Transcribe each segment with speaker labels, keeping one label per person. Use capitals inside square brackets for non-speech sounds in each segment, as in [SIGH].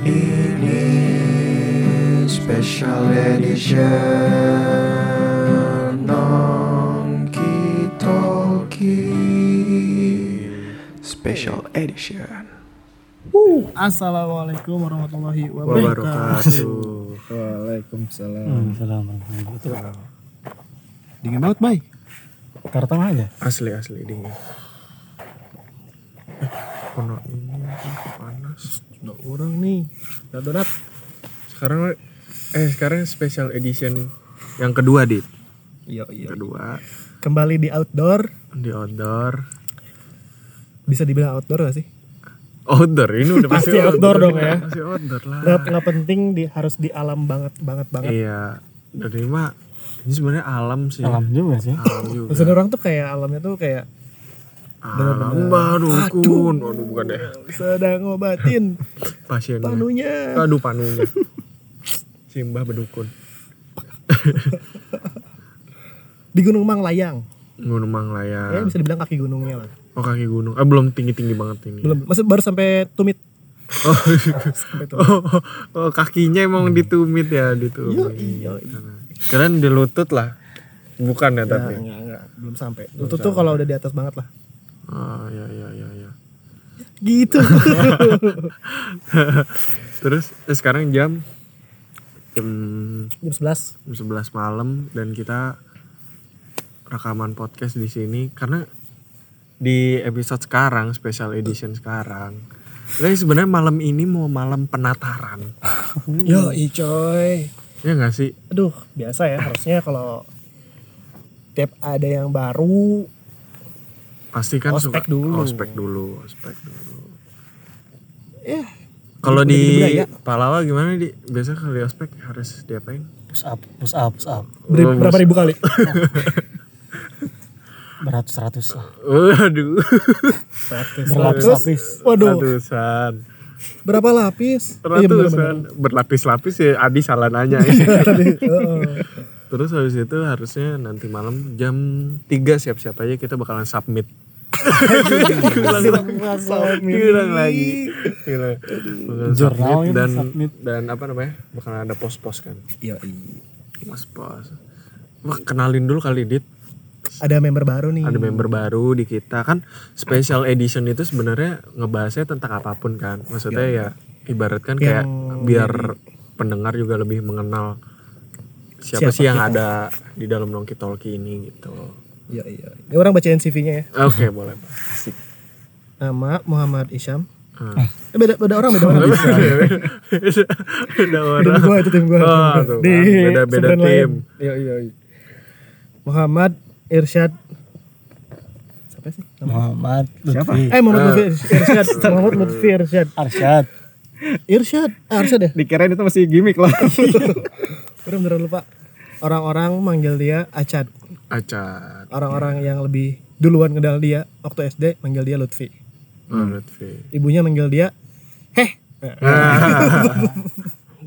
Speaker 1: Ini special edition Nongki Talki Special edition
Speaker 2: Assalamualaikum warahmatullahi wabarakatuh.
Speaker 3: Waalaikumsalam.
Speaker 4: Salam warahmatullahi
Speaker 2: Dingin banget, Bay.
Speaker 4: Kartang aja.
Speaker 1: Asli asli dingin Eh, Kono ini panas
Speaker 2: Udah orang nih. Udah donat.
Speaker 1: Sekarang Eh sekarang special edition Yang kedua dit
Speaker 2: Iya, iya.
Speaker 1: Kedua
Speaker 2: Kembali di outdoor.
Speaker 1: Di outdoor
Speaker 2: Bisa dibilang outdoor gak sih?
Speaker 1: Outdoor ini udah [LAUGHS]
Speaker 2: Pasti outdoor dong ya.
Speaker 1: Masih outdoor lah
Speaker 2: Nggak, nggak penting di harus di alam banget banget banget.
Speaker 1: Iya Dari mah Ini sebenarnya alam sih
Speaker 4: Salam juga sih.
Speaker 1: Alam juga
Speaker 2: Maksudnya orang tuh kayak alamnya tuh kayak
Speaker 1: Alam baru dukun Aduh bukan deh
Speaker 2: sedang ngobatin [LAUGHS]
Speaker 1: Pasiennya
Speaker 2: panunya.
Speaker 1: Aduh panunya Simbah bedukun [LAUGHS]
Speaker 2: Di Gunung Manglayang.
Speaker 1: Gunung
Speaker 2: Ya
Speaker 1: Manglayang
Speaker 2: bisa dibilang kaki gunungnya lah.
Speaker 1: Oh kaki gunung Ah belum tinggi-tinggi banget ini
Speaker 2: Belum, maksud baru sampai tumit.
Speaker 1: Oh, [LAUGHS]
Speaker 2: Sampai tumit.
Speaker 1: oh, oh, kakinya emang ditumit ya ditumit.
Speaker 2: Iya,
Speaker 1: Kalian di lutut lah. Bukan ya tapi.
Speaker 2: Enggak, enggak, belum sampai. Itu tuh kalau udah di atas banget lah.
Speaker 1: Oh ya ya ya ya.
Speaker 2: Gitu. [LAUGHS]
Speaker 1: Terus eh, sekarang jam jam
Speaker 2: Jam 11.
Speaker 1: jam 11 malam dan kita rekaman podcast di sini karena di episode sekarang special edition sekarang. Jadi sebenarnya malam ini mau malam penataran. [LAUGHS]
Speaker 2: Yo, coy.
Speaker 1: Ya nggak sih?
Speaker 2: Aduh, biasa ya harusnya kalau tiap ada yang baru
Speaker 1: Pasti kan
Speaker 2: Ospek
Speaker 1: suka-
Speaker 2: dulu.
Speaker 1: Ospek dulu, ospek dulu.
Speaker 2: ya
Speaker 1: Kalau di
Speaker 2: budaya.
Speaker 1: Palawa gimana di biasa kalau di ospek harus diapain?
Speaker 4: Push up, push up, push up.
Speaker 2: beri-
Speaker 1: Oh,
Speaker 2: berapa ribu kali? [LAUGHS]
Speaker 4: Beratus-ratus lah.
Speaker 1: Waduh,
Speaker 4: Berlapis-lapis.
Speaker 2: Waduh,
Speaker 1: ratusan,
Speaker 2: berapa lapis?
Speaker 1: Ratusan, berlapis-lapis ya. Adi salah nanya. ya. [LAUGHS] Terus habis itu harusnya nanti malam jam 3 siap-siap aja kita bakalan submit. Hilang lagi. Hilang.
Speaker 4: Jurnal
Speaker 1: dan
Speaker 4: submit.
Speaker 1: dan apa namanya? Bakalan ada pos-pos kan.
Speaker 2: Iya,
Speaker 1: Pos-pos. Wah, kenalin dulu kali Dit.
Speaker 2: Ada member baru nih.
Speaker 1: ada member baru di kita kan special edition itu sebenarnya ngebahasnya tentang apa pun kan maksudnya ya ibaratkan kayak
Speaker 2: Yang
Speaker 1: biar pendengar juga lebih mengenal siapa,
Speaker 2: Siapa
Speaker 1: sih yang
Speaker 2: kita.
Speaker 1: ada di dalam Nongki Talki ini gitu
Speaker 2: Iya, iya. Ini orang bacain CV-nya ya.
Speaker 1: oke boleh Pak.
Speaker 2: Nama Muhammad Isyam.
Speaker 1: Ah.
Speaker 2: Eh, beda, beda orang, beda orang.
Speaker 1: beda
Speaker 2: tim
Speaker 1: orang
Speaker 2: gua itu tim gua.
Speaker 1: Oh,
Speaker 2: tim gua.
Speaker 1: tuh kan. Beda- beda tim.
Speaker 2: Iya, iya, iya. Muhammad Irsyad siapa sih? Nama?
Speaker 4: Muhammad Lutfi.
Speaker 2: Eh Muhammad Lutfi Irsyad. Muhammad Lutfi Irsyad.
Speaker 4: Arsyad.
Speaker 2: Irsyad, ah, Irsyad ya?
Speaker 3: Dikirain itu masih gimmick loh.
Speaker 2: Bener bener lupa. Orang-orang manggil dia Acad.
Speaker 1: Acat
Speaker 2: Orang-orang yang lebih duluan kenal dia waktu SD manggil dia Lutfi.
Speaker 1: oh, Lutfi
Speaker 2: Ibunya manggil dia Heh. [LAUGHS]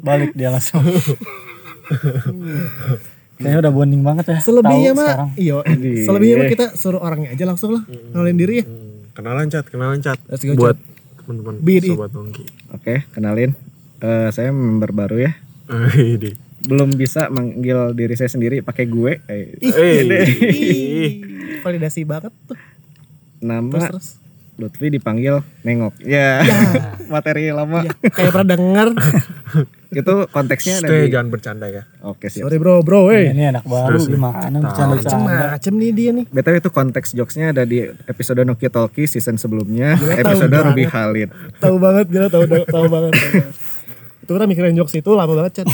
Speaker 4: Balik dia langsung. [LAUGHS] Kayaknya udah bonding banget ya.
Speaker 2: Selebihnya mah
Speaker 4: sekarang.
Speaker 2: iya, selebihnya mah kita suruh orangnya aja langsung lah. Kenalin diri ya.
Speaker 1: Hmm, kenalan cat kenalan cat
Speaker 2: Let's go,
Speaker 1: buat teman-teman sobat Nongki
Speaker 3: Oke, kenalin. Eh, saya member baru ya. [LAUGHS] Belum bisa manggil diri saya sendiri pakai gue. Eh,
Speaker 1: Eh, [LAUGHS]
Speaker 2: Ih, validasi banget tuh. Terus
Speaker 3: nama
Speaker 2: terus.
Speaker 3: Lutfi dipanggil Nengok. Ya, [LAUGHS] materi lama.
Speaker 2: Ya, kayak pernah denger. [LAUGHS]
Speaker 3: Itu konteksnya
Speaker 1: Stay,
Speaker 3: di.
Speaker 1: jangan bercanda ya.
Speaker 3: Oke siap.
Speaker 2: Sorry bro, bro, eh.
Speaker 4: Ini anak baru
Speaker 1: Terus,
Speaker 4: gimana bercanda-bercanda.
Speaker 2: Macem-macem nih dia nih.
Speaker 3: BTW itu konteks jokesnya ada di episode Nokia Talkie season sebelumnya,
Speaker 2: Gila,
Speaker 3: episode Ruby. Khalid.
Speaker 2: Tahu banget, gila tahu tahu, tahu banget. tahu banget. Itu kan mikirin jokes itu lama banget, Chat. [LAUGHS]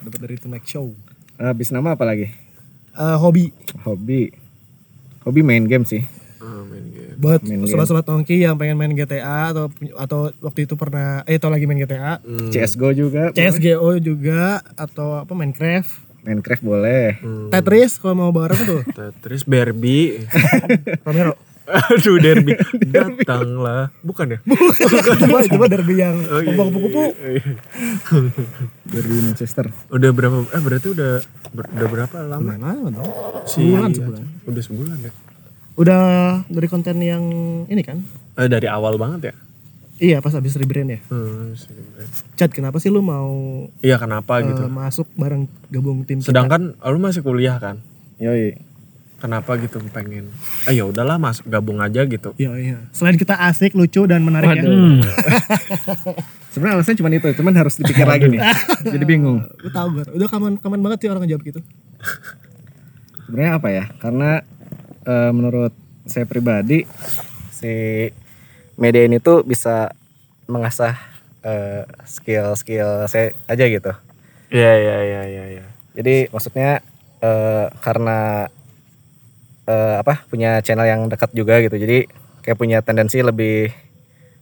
Speaker 2: Dapat dari Tonight Show.
Speaker 3: Habis nama apa lagi?
Speaker 2: Eh, hobi
Speaker 3: Hobi. Hobi main game sih.
Speaker 1: Oh, main game.
Speaker 2: buat sobat-sobat nongki yang pengen main GTA atau atau waktu itu pernah eh atau lagi main GTA,
Speaker 1: Hmm.
Speaker 3: CSGO juga.
Speaker 2: CS:GO juga atau apa Minecraft,
Speaker 3: Minecraft boleh.
Speaker 1: Hmm.
Speaker 2: Tetris kalau mau bareng tuh.
Speaker 1: Tetris Barbie.
Speaker 2: Romero. [LAUGHS]
Speaker 1: Aduh [LAUGHS] derby. Datanglah. Bukan ya? [LAUGHS]
Speaker 2: coba coba derby yang
Speaker 1: Oh, iya,
Speaker 2: pokok kupu
Speaker 1: iya, iya.
Speaker 3: Dari Manchester.
Speaker 1: Udah berapa? Eh berarti udah ber- udah berapa lama?
Speaker 2: Mana dong?
Speaker 1: Si-
Speaker 2: Sebulan sebulan.
Speaker 1: Udah sebulan ya.
Speaker 2: Udah dari konten yang ini kan?
Speaker 1: Eh, dari awal banget ya.
Speaker 2: Iya pas abis rebrand ya.
Speaker 1: Hmm.
Speaker 2: Chat kenapa sih lu mau
Speaker 1: Iya kenapa
Speaker 2: eh,
Speaker 1: gitu.
Speaker 2: masuk bareng gabung tim kita?
Speaker 1: Sedangkan lu masih kuliah kan?
Speaker 3: Yoi.
Speaker 1: Kenapa gitu pengen? Ah ya udahlah masuk gabung aja gitu.
Speaker 2: Iya iya. Selain kita asik, lucu dan menarik ya.
Speaker 4: Hmm. [LAUGHS]
Speaker 3: Sebenarnya alasannya cuma itu, cuman harus dipikir lagi nih. Jadi bingung.
Speaker 2: Lu tahu gue. Udah kaman kaman banget sih orang ngejawab gitu.
Speaker 3: Sebenarnya apa ya? Karena eh, menurut saya pribadi si media ini tuh bisa mengasah eh, skill-skill saya aja gitu.
Speaker 1: Iya iya iya iya. iya.
Speaker 3: Jadi maksudnya eh, karena eh, apa punya channel yang dekat juga gitu. Jadi kayak punya tendensi lebih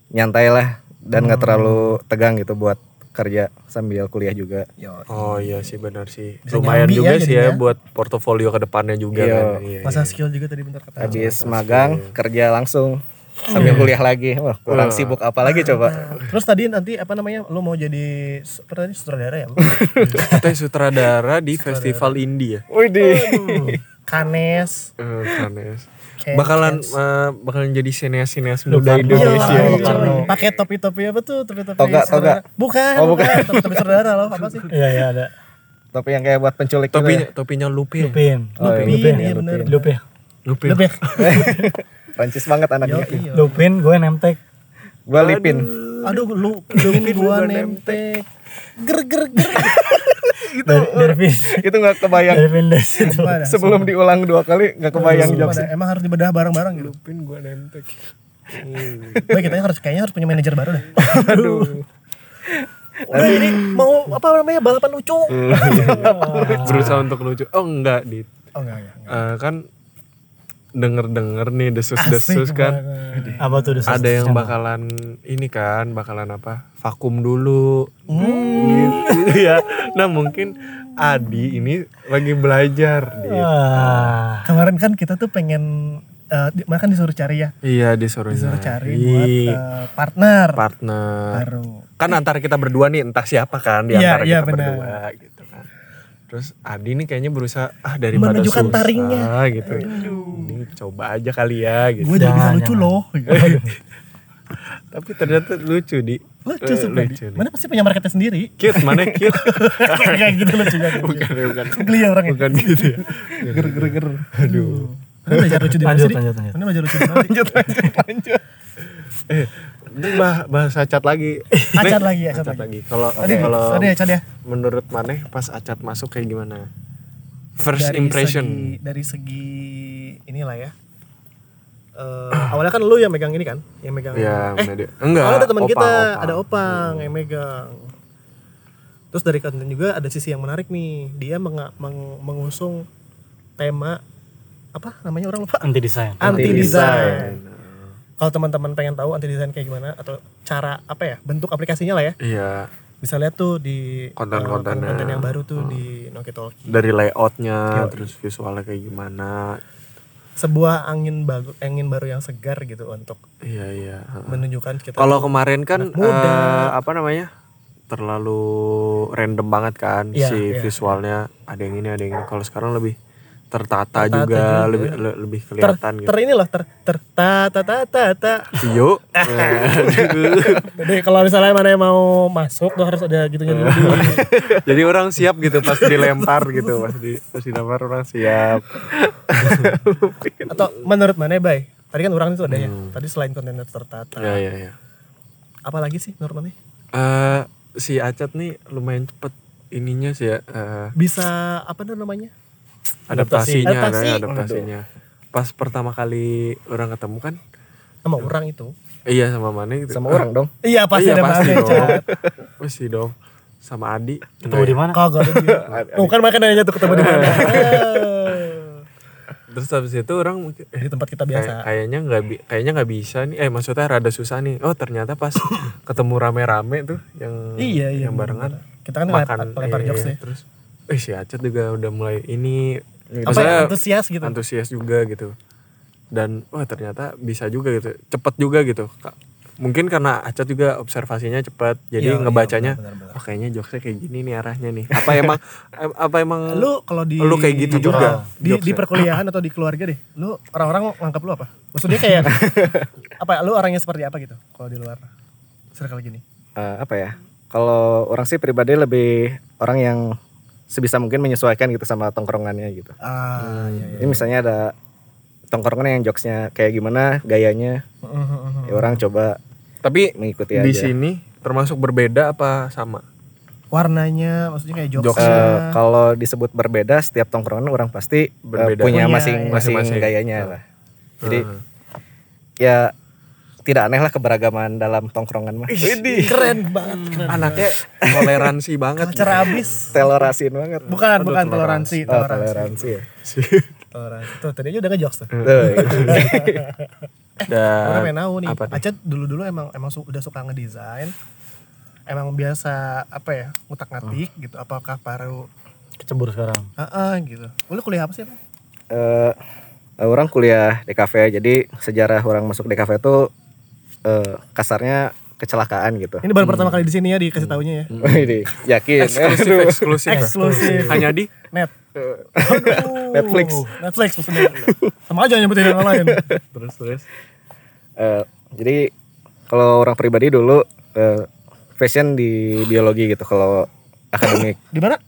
Speaker 3: nyantai lah dan nggak terlalu tegang gitu buat kerja sambil kuliah juga.
Speaker 1: Oh iya sih benar sih.
Speaker 2: Bisa
Speaker 1: Lumayan
Speaker 2: nyambi
Speaker 1: juga
Speaker 2: ya
Speaker 1: sih ya buat portofolio ke depannya juga
Speaker 3: Iya.
Speaker 1: kan. Iya,
Speaker 2: Masa
Speaker 1: iya.
Speaker 2: skill juga tadi bentar kata.
Speaker 3: Habis magang kerja langsung sambil kuliah lagi. Wah, kurang
Speaker 1: Wah.
Speaker 3: sibuk apa lagi coba?
Speaker 2: Terus tadi nanti apa namanya? Lu mau jadi tadi sutradara ya? [LAUGHS]
Speaker 1: Kita sutradara di festival indie ya.
Speaker 2: Kanes.
Speaker 1: Eh, Kanes. Bakalan eh, bakalan jadi sineas-sineas muda
Speaker 4: Iya,
Speaker 1: Indonesia.
Speaker 2: Iya,
Speaker 4: Locarno.
Speaker 2: coy. Pakai topi-topi apa tuh? Topi-topi
Speaker 3: Toga, toga.
Speaker 2: Bukan,
Speaker 3: Oh, bukan.
Speaker 2: bukan. Topi-topi saudara loh, apa sih?
Speaker 4: Iya iya ada.
Speaker 3: Tapi yang kayak buat penculik gitu
Speaker 1: Topinya
Speaker 3: ya.
Speaker 1: topinya Lupin.
Speaker 4: Lupin.
Speaker 3: Oh, iya,
Speaker 2: Lupin,
Speaker 4: Lupin.
Speaker 2: iya bener.
Speaker 4: Lupin.
Speaker 1: Lupin.
Speaker 2: Lebih. [LAUGHS]
Speaker 3: Prancis banget anaknya.
Speaker 2: iya.
Speaker 4: Lupin gue nemtek.
Speaker 3: Gua lipin.
Speaker 2: Aduh, lu Lupin gua nemtek. Ger ger ger. [LAUGHS]
Speaker 3: Itu nggak kebayang.
Speaker 4: Dervin Des itu.
Speaker 2: Sumpah dah,
Speaker 3: Sebelum diulang dua kali nggak kebayang jokes.
Speaker 2: Emang harus dibedah bareng-bareng gitu.
Speaker 1: Lupin gua nentek. [LAUGHS]
Speaker 2: Baik, kita harus kayaknya harus punya manajer baru dah. Aduh. Udah ini mau apa namanya balapan [LAUGHS] lucu.
Speaker 1: Berusaha untuk lucu. Oh enggak, Dit.
Speaker 2: Oh enggak enggak. enggak.
Speaker 1: Eh, kan denger-denger nih desus-desus kan.
Speaker 2: banget.
Speaker 4: Apa tuh desas-
Speaker 1: Ada yang bakalan ini kan, bakalan apa? Vakum dulu.
Speaker 2: Hmm.
Speaker 1: Gitu [LAUGHS] ya. Nah, mungkin Adi ini lagi belajar, Dit.
Speaker 4: Wah.
Speaker 2: Kemarin kan kita tuh pengen eh di- mana kan disuruh cari ya.
Speaker 1: Iya, disuruh
Speaker 2: Disuruh cari buat eh, partner
Speaker 1: partner.
Speaker 2: baru.
Speaker 1: Kan antara kita berdua nih, entah siapa kan di
Speaker 2: Iya,
Speaker 1: antara
Speaker 2: iya,
Speaker 1: kita
Speaker 2: benar.
Speaker 1: berdua gitu. Terus Adi nih kayaknya berusaha ah daripada
Speaker 2: Menunjukkan
Speaker 1: susah
Speaker 2: taringnya.
Speaker 1: gitu. Ini coba aja kali ya gitu.
Speaker 2: Gue jadi bisa lucu loh. [LAUGHS]
Speaker 1: Tapi ternyata lucu di.
Speaker 2: lucu
Speaker 1: Eh,
Speaker 2: sebenarnya.
Speaker 1: lucu.
Speaker 2: Mana pasti punya marketnya sendiri.
Speaker 1: Cute, mana cute? [LAUGHS]
Speaker 2: Kayak gitu lucunya.
Speaker 1: bukan, bukan.
Speaker 2: Geli ya orangnya.
Speaker 1: Bukan gitu ya.
Speaker 2: Ger ger ger. Aduh. Mana belajar lucu di mana
Speaker 4: Lanjut,
Speaker 2: sih?
Speaker 4: lanjut, lanjut.
Speaker 2: Mana belajar lucu di mana? Lanjut
Speaker 1: Eh, [LAUGHS] ini bah bahasa cat lagi. [LAUGHS]
Speaker 2: Acat lagi, acat
Speaker 1: acat
Speaker 2: lagi.
Speaker 1: lagi. Kalau kalau
Speaker 2: tadi ya ya.
Speaker 1: menurut Maneh pas acat masuk kayak gimana? First
Speaker 2: Dari
Speaker 1: impression.
Speaker 2: Segi, dari segi inilah ya. Eh, [CLEARS THROAT] awalnya kan lu yang megang ini kan, yang megang.
Speaker 1: Ya,
Speaker 2: eh,
Speaker 1: media. Enggak.
Speaker 2: ada teman kita,
Speaker 1: opang.
Speaker 2: ada Opang yang megang. Terus dari konten juga ada sisi yang menarik nih. Dia menga- meng- mengusung tema apa namanya orang lupa?
Speaker 4: Anti desain.
Speaker 2: Anti
Speaker 3: design.
Speaker 2: Kalau teman-teman pengen tahu anti design kayak gimana atau cara apa ya bentuk aplikasinya lah ya,
Speaker 1: Iya,
Speaker 2: bisa lihat tuh di eh, konten yang baru tuh di Noki Talkie.
Speaker 1: dari layoutnya, terus visualnya kayak gimana.
Speaker 2: Sebuah angin baru, angin baru yang segar gitu untuk
Speaker 1: Iya, iya.
Speaker 2: menunjukkan kita.
Speaker 1: Kalau kemarin kan
Speaker 2: muda.
Speaker 1: eh, apa namanya? terlalu random banget kan
Speaker 2: Iya,
Speaker 1: si
Speaker 2: iya,
Speaker 1: visualnya ada yang ini ada yang ini kalau sekarang lebih tertata,
Speaker 2: Tertata
Speaker 1: juga,
Speaker 2: juga.
Speaker 1: lebih le- lebih
Speaker 2: ter,
Speaker 1: kelihatan
Speaker 2: ter
Speaker 1: gitu
Speaker 2: ini loh ter ter ta ta
Speaker 1: Aduh.
Speaker 2: Jadi kalau misalnya mana yang mau masuk tuh harus ada gitunya dulu. [LAUGHS]
Speaker 1: jadi orang siap gitu pas dilempar gitu pas di pas dilempar orang siap [LAUGHS]
Speaker 2: Atau menurut mana bay? Tadi kan orang itu ada ya. Tadi selain kontennya tertata.
Speaker 1: ya ya ya
Speaker 2: Apa lagi sih menurut mana?
Speaker 1: Eh, si Acat nih lumayan cepet ininya sih ya eh,
Speaker 2: Bisa apa namanya?
Speaker 1: Adaptasinya
Speaker 2: Adaptasi.
Speaker 1: kayak adaptasinya pas pertama kali orang ketemu kan
Speaker 2: Sama orang itu.
Speaker 1: iya sama mana gitu
Speaker 3: Sama orang dong.
Speaker 2: Iya pasti
Speaker 1: iya,
Speaker 2: ada
Speaker 1: pasti
Speaker 2: mana
Speaker 1: dong [LAUGHS] pasti dong sama Adi
Speaker 4: Ketemu di mana?
Speaker 2: Kagak. [LAUGHS] Tuh kan makanya nanya tuh ketemu di mana. [LAUGHS]
Speaker 1: terus habis itu orang eh,
Speaker 2: Di tempat kita
Speaker 1: kayak-
Speaker 2: biasa.
Speaker 1: kayaknya nggak bi- kayaknya nggak bisa nih eh maksudnya rada susah nih oh ternyata pas ketemu rame-rame tuh yang
Speaker 2: Iya iya.
Speaker 1: yang barengan
Speaker 2: Kita kan
Speaker 1: makan
Speaker 2: lempar, lempar
Speaker 1: iya,
Speaker 2: jokes ya.
Speaker 1: terus eh si Acat juga udah mulai ini
Speaker 2: Apa ya, antusias gitu.
Speaker 1: antusias juga gitu dan wah ternyata bisa juga gitu cepet juga gitu mungkin karena Acat juga observasinya cepat jadi
Speaker 2: Iya, iya,
Speaker 1: ngebacanya oh kayaknya jokesnya kayak gini nih arahnya nih apa emang [LAUGHS] em- apa emang
Speaker 2: Lu kalau di
Speaker 1: lu kayak gitu juga
Speaker 2: di, di perkuliahan atau di keluarga deh. Lu orang-orang nganggap lu apa? Maksudnya kayak [LAUGHS] apa? Lu orangnya seperti apa gitu kalau di luar? circle gini
Speaker 3: eh, apa ya? Kalau orang sih pribadi lebih orang yang sebisa mungkin menyesuaikan gitu sama tongkrongannya gitu.
Speaker 2: ah iya iya
Speaker 3: Ini misalnya ada tongkrongan yang jokesnya kayak gimana, gayanya, ya orang coba
Speaker 1: Tapi
Speaker 3: mengikuti
Speaker 1: di
Speaker 3: aja.
Speaker 1: sini termasuk berbeda apa sama?
Speaker 2: warnanya maksudnya kayak
Speaker 3: Eh,
Speaker 2: jokesnya
Speaker 3: kalau disebut berbeda, setiap tongkrongan orang pasti eh,
Speaker 1: Berbeda.
Speaker 3: punya
Speaker 2: Punya,
Speaker 3: masing-masing
Speaker 1: masing-masing.
Speaker 3: gayanya lah. Jadi ya tidak aneh lah keberagaman dalam tongkrongan mah.
Speaker 2: keren banget keren
Speaker 1: anaknya toleransi banget.
Speaker 2: culture abis
Speaker 3: banget.
Speaker 2: bukan
Speaker 1: Aduh,
Speaker 2: bukan
Speaker 1: toleransi.
Speaker 2: toleransi
Speaker 3: Oh,
Speaker 2: toleransi
Speaker 3: toleransi ya.
Speaker 2: toleransi tuh tadi aja udah ngejokes tuh
Speaker 3: Tuh, gitu. [LAUGHS]
Speaker 1: Dan
Speaker 2: pengen tahu nih? Aceh dulu-dulu emang emang su- udah suka ngedesain, emang biasa apa ya ngutak ngatik gitu. Apakah baru,
Speaker 4: Kecebur sekarang.
Speaker 2: ah gitu. Lu kuliah apa sih? Bang?
Speaker 3: Eh, orang kuliah di kafe jadi sejarah orang masuk di kafe itu eh, kasarnya kecelakaan gitu.
Speaker 2: Ini baru pertama kali di sini ya dikasih taunya ya.
Speaker 3: Ini yakin.
Speaker 1: eksklusif eksklusif.
Speaker 2: Eksklusif.
Speaker 1: Hanya di
Speaker 2: Net. [LAUGHS] Aduh.
Speaker 3: Netflix.
Speaker 2: Netflix maksudnya. Sama aja nyebutin yang lain.
Speaker 1: terus terus.
Speaker 3: Eh, jadi kalau orang pribadi dulu eh, fashion di biologi gitu kalau akademik
Speaker 2: Di mana?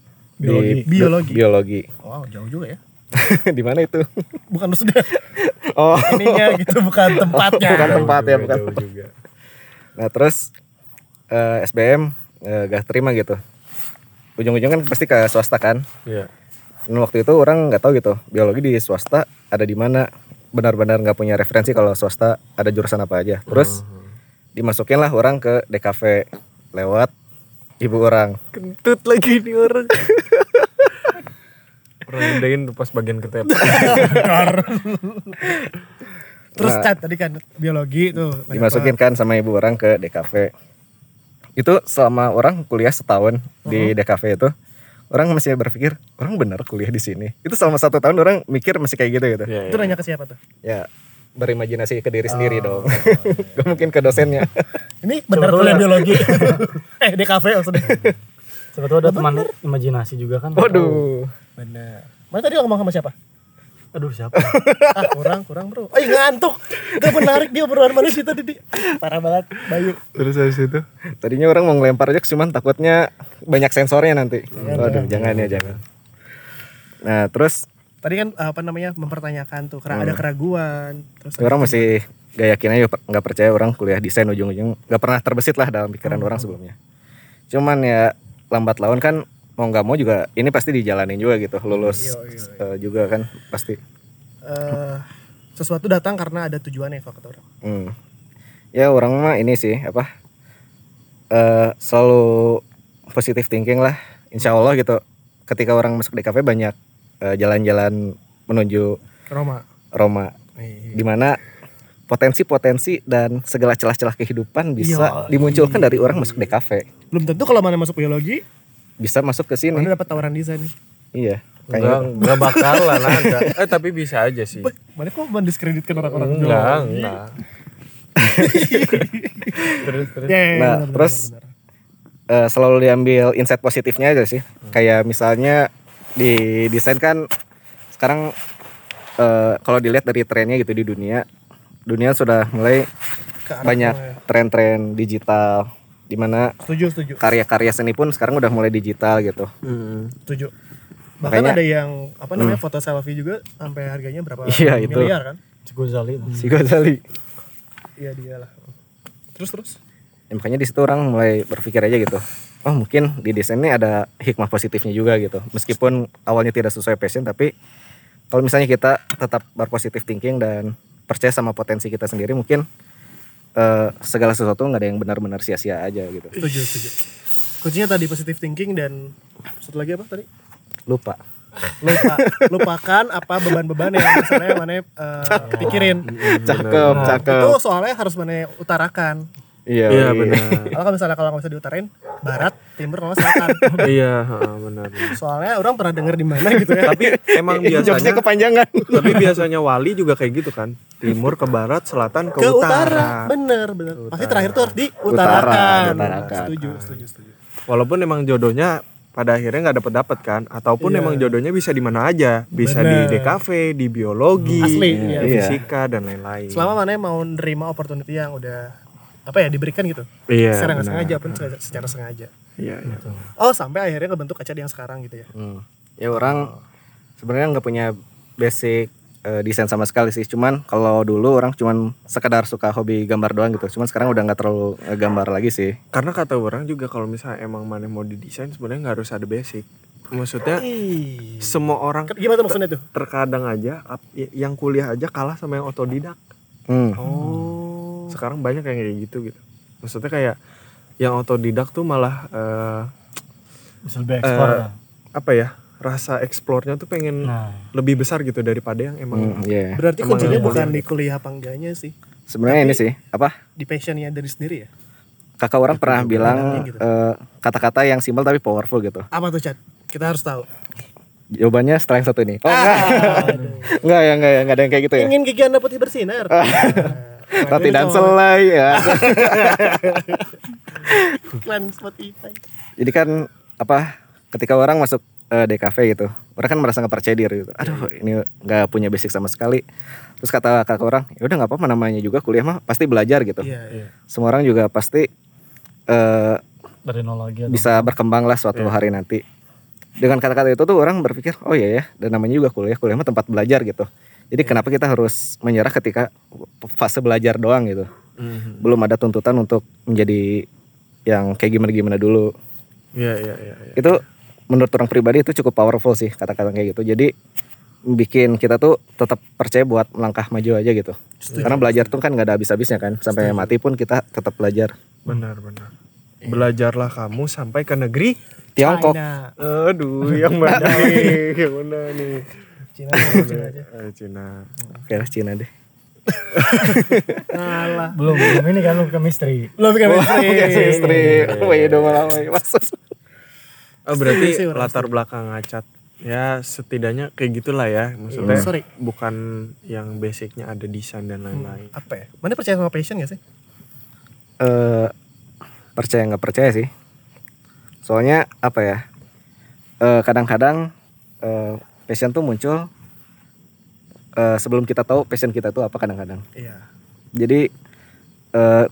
Speaker 3: di
Speaker 2: Biologi.
Speaker 3: biologi.
Speaker 2: Wow, jauh juga ya. [LAUGHS]
Speaker 3: di mana itu?
Speaker 2: Bukan maksudnya [LAUGHS]
Speaker 3: Oh,
Speaker 2: ininya gitu, bukan tempatnya.
Speaker 3: bukan tempat ya, bukan.
Speaker 1: juga, juga.
Speaker 3: Nah, terus eh, SBM eh, gak terima gitu. Ujung-ujung kan pasti ke swasta kan.
Speaker 1: Iya.
Speaker 3: Dan waktu itu orang nggak tahu gitu biologi di swasta ada di mana benar-benar nggak punya referensi kalau swasta ada jurusan apa aja. Terus dimasukin lah orang ke DKV lewat ibu orang.
Speaker 1: Kentut lagi nih orang. [LAUGHS] orang gedein pas bagian ketep.
Speaker 2: Terus
Speaker 3: Nah.
Speaker 2: cat tadi kan biologi tuh.
Speaker 3: dimasukin kan sama ibu orang ke DKV itu selama orang kuliah setahun di DKV itu orang masih berpikir orang benar kuliah di sini itu selama satu tahun orang mikir masih kayak gitu gitu
Speaker 1: Iya,
Speaker 2: Itu
Speaker 1: iya.
Speaker 2: nanya ke siapa tuh?
Speaker 3: ya berimajinasi ke diri sendiri dong [LAUGHS] Gak mungkin ke dosennya
Speaker 2: Ini bener kuliah biologi. [LAUGHS] eh di kafe maksudnya.
Speaker 4: Sebetulnya ada teman imajinasi juga kan.
Speaker 3: waduh
Speaker 2: Bener. Mana tadi lo ngomong sama siapa?
Speaker 4: Aduh siapa? [LAUGHS]
Speaker 2: ah kurang kurang bro. Ay ngantuk. Gak menarik dia obrolan manusia tadi. Di. Parah banget Bayu.
Speaker 1: Terus habis itu
Speaker 3: tadinya orang mau ngelempar aja cuman takutnya banyak sensornya nanti waduh jangan ya jangan nah terus
Speaker 2: Tadi kan apa namanya mempertanyakan tuh karena ada keraguan. Terus
Speaker 3: orang masih gak yakin aja nggak percaya orang kuliah desain ujung-ujung nggak pernah terbesit lah dalam pikiran orang sebelumnya cuman ya lambat laun kan mau nggak mau juga ini pasti dijalanin juga gitu lulus
Speaker 2: Iya, iya,
Speaker 3: eh, juga kan pasti
Speaker 2: eh, sesuatu datang karena ada tujuannya kalau kata orang.
Speaker 3: Hmm. ya orang mah ini sih apa eh selalu positive thinking lah insya Allah gitu ketika orang masuk di kafe banyak eh, jalan-jalan menuju
Speaker 2: Roma.
Speaker 3: Roma
Speaker 2: Iya.
Speaker 3: di mana potensi-potensi dan segala celah-celah kehidupan bisa dimunculkan dari orang masuk di kafe
Speaker 2: Belum tentu kalau mana masuk biologi,
Speaker 3: bisa masuk ke sini
Speaker 2: mana dapat tawaran desain.
Speaker 3: iya
Speaker 1: enggak
Speaker 3: kayaknya
Speaker 1: enggak bakalan ada. Eh tapi bisa aja sih.
Speaker 2: Mana kok mendiskreditkan orang-orang
Speaker 1: Enggak, enggak. terus terus.
Speaker 2: Ya, ya, ya,
Speaker 3: Nah,
Speaker 2: benar,
Speaker 3: terus
Speaker 2: benar, benar.
Speaker 3: eh, selalu diambil insight positifnya aja sih. Kayak misalnya di desain kan sekarang eh, kalau dilihat dari trennya gitu di dunia, dunia sudah mulai banyak
Speaker 2: ya.
Speaker 3: tren-tren digital di mana
Speaker 2: Setuju, setuju.
Speaker 3: karya-karya seni pun sekarang udah mulai digital gitu.
Speaker 1: Hmm.
Speaker 2: Setuju. Bahkan
Speaker 3: Makanya-
Speaker 2: ada yang apa namanya foto selfie juga sampai harganya berapa
Speaker 3: Iya, itu.
Speaker 2: miliar kan?
Speaker 4: Si Gozali.
Speaker 3: Si Ghazali.
Speaker 2: Iya dia lah. Terus terus.
Speaker 3: Ya, makanya di situ orang mulai berpikir aja gitu. Oh mungkin di desain ini ada hikmah positifnya juga gitu. Meskipun awalnya tidak sesuai passion tapi kalau misalnya kita tetap berpositif thinking dan percaya sama potensi kita sendiri mungkin eh, segala sesuatu nggak ada yang benar-benar sia-sia aja gitu.
Speaker 2: Setuju, setuju. Kuncinya tadi positive thinking dan satu lagi apa tadi?
Speaker 3: Lupa.
Speaker 2: Lupa, lupakan apa beban-beban yang misalnya mana eh, pikirin.
Speaker 3: Cakep, cakep.
Speaker 2: Itu soalnya harus mana utarakan.
Speaker 3: Iya,
Speaker 1: Iya
Speaker 3: iya.
Speaker 1: benar.
Speaker 2: Kalau misalnya kalau nggak bisa diutarain, barat, timur, kalau nggak selatan. [LAUGHS]
Speaker 1: Iya, heeh, benar.
Speaker 2: Soalnya orang pernah denger di mana gitu ya.
Speaker 1: Tapi emang [LAUGHS] biasanya
Speaker 3: kepanjangan. [LAUGHS]
Speaker 1: tapi biasanya wali juga kayak gitu kan. Timur ke barat, selatan ke,
Speaker 2: ke utara.
Speaker 1: utara.
Speaker 2: Bener, bener. Pasti terakhir tuh harus diutarakan.
Speaker 3: Utara.
Speaker 2: Setuju, setuju, setuju.
Speaker 1: Walaupun emang jodohnya pada akhirnya nggak dapat dapat kan ataupun
Speaker 2: Iya.
Speaker 1: emang jodohnya bisa di mana aja bisa
Speaker 2: Bener.
Speaker 1: di DKV di biologi
Speaker 2: Asli,
Speaker 1: di
Speaker 2: iya.
Speaker 1: fisika dan lain-lain
Speaker 2: Selama mana mau nerima opportunity yang udah apa ya diberikan gitu
Speaker 1: Iya.
Speaker 2: secara nggak sengaja pun secara, secara sengaja
Speaker 1: Iya, iya.
Speaker 2: oh sampai akhirnya kebentuk kaca yang sekarang gitu ya
Speaker 3: Hmm. Ya orang sebenarnya nggak punya basic eh, desain sama sekali sih. Cuman kalau dulu orang cuman sekedar suka hobi gambar doang gitu. Cuman sekarang udah nggak terlalu eh, gambar lagi sih.
Speaker 1: Karena kata orang juga kalau misalnya emang mana mau didesain sebenarnya nggak harus ada basic. Maksudnya semua orang
Speaker 2: gimana tuh maksudnya tuh
Speaker 1: terkadang aja yang kuliah aja kalah sama yang otodidak.
Speaker 3: Hmm.
Speaker 2: oh
Speaker 1: Sekarang banyak yang kayak gitu gitu. Maksudnya kayak yang otodidak tuh malah eh,
Speaker 4: Bisa lebih ekspor.
Speaker 1: Eh,
Speaker 4: kan?
Speaker 1: apa ya? Rasa eksplornya tuh pengen
Speaker 4: Nah,
Speaker 1: lebih besar gitu daripada yang emang
Speaker 3: Hmm, iya.
Speaker 2: berarti
Speaker 1: Emang
Speaker 2: kuncinya bukan di kuliah apa enggaknya sih
Speaker 3: Sebenarnya ini sih apa?
Speaker 2: di passionnya dari sendiri ya
Speaker 3: Kakak orang pernah bilang
Speaker 2: gitu.
Speaker 3: eh, kata-kata yang simpel tapi powerful gitu.
Speaker 2: apa tuh chat kita harus tahu
Speaker 3: Jawabannya setelah yang satu ini. Oh enggak. [LAUGHS] enggak ya enggak ya enggak ada yang kayak gitu ya.
Speaker 2: ingin gigi anda putih bersinar [LAUGHS]
Speaker 3: Roti dan selai ya.
Speaker 2: iklan Spotify
Speaker 3: Jadi kan apa ketika orang masuk eh, DKV gitu, orang kan merasa nggak percaya diri gitu. Aduh, ini nggak punya basic sama sekali. Terus kata kakak orang, ya udah nggak apa-apa namanya juga kuliah mah pasti belajar gitu.
Speaker 2: iya iya
Speaker 3: Semua orang juga pasti eh,
Speaker 4: dari nol lagi. atau-
Speaker 3: bisa berkembang lah suatu hari nanti. Dengan kata-kata itu tuh orang berpikir, oh iya ya, dan namanya juga kuliah, kuliah mah tempat belajar gitu. Jadi kenapa kita harus menyerah ketika fase belajar doang gitu?
Speaker 1: Mhm.
Speaker 3: Belum ada tuntutan untuk menjadi yang kayak gimana-gimana dulu.
Speaker 1: Iya iya iya. iya.
Speaker 3: itu menurut orang pribadi itu cukup powerful sih kata-kata kayak gitu jadi bikin kita tuh tetap percaya buat melangkah maju aja gitu karena belajar tuh kan nggak ada habis-habisnya kan sampai mati pun kita tetap belajar
Speaker 1: Benar benar. Belajarlah kamu sampai ke negeri.
Speaker 3: Tiongkok
Speaker 2: China
Speaker 1: Aduh, yang mana [LAUGHS] nih? Yang mana nih?
Speaker 2: Cina Cina aja
Speaker 1: Eh, Cina.
Speaker 3: oke lah Cina deh
Speaker 2: Alah. [LAUGHS]
Speaker 4: belum belum ini kan lu chemistry.
Speaker 2: Lo bikin chemistry.
Speaker 3: istri wah iya dong malah masuk
Speaker 1: Oh, berarti latar belakang ngacat. Ya setidaknya kayak gitulah ya. Maksudnya
Speaker 2: Hmm. Sorry.
Speaker 1: bukan yang basicnya ada desain dan lain-lain.
Speaker 2: Apa ya? Mana percaya sama passion gak sih?
Speaker 3: eh percaya nggak percaya sih soalnya apa ya Eh, kadang-kadang eh, passion tuh muncul eh, sebelum kita tahu passion kita tuh apa kadang-kadang
Speaker 2: Iya.
Speaker 3: jadi eh,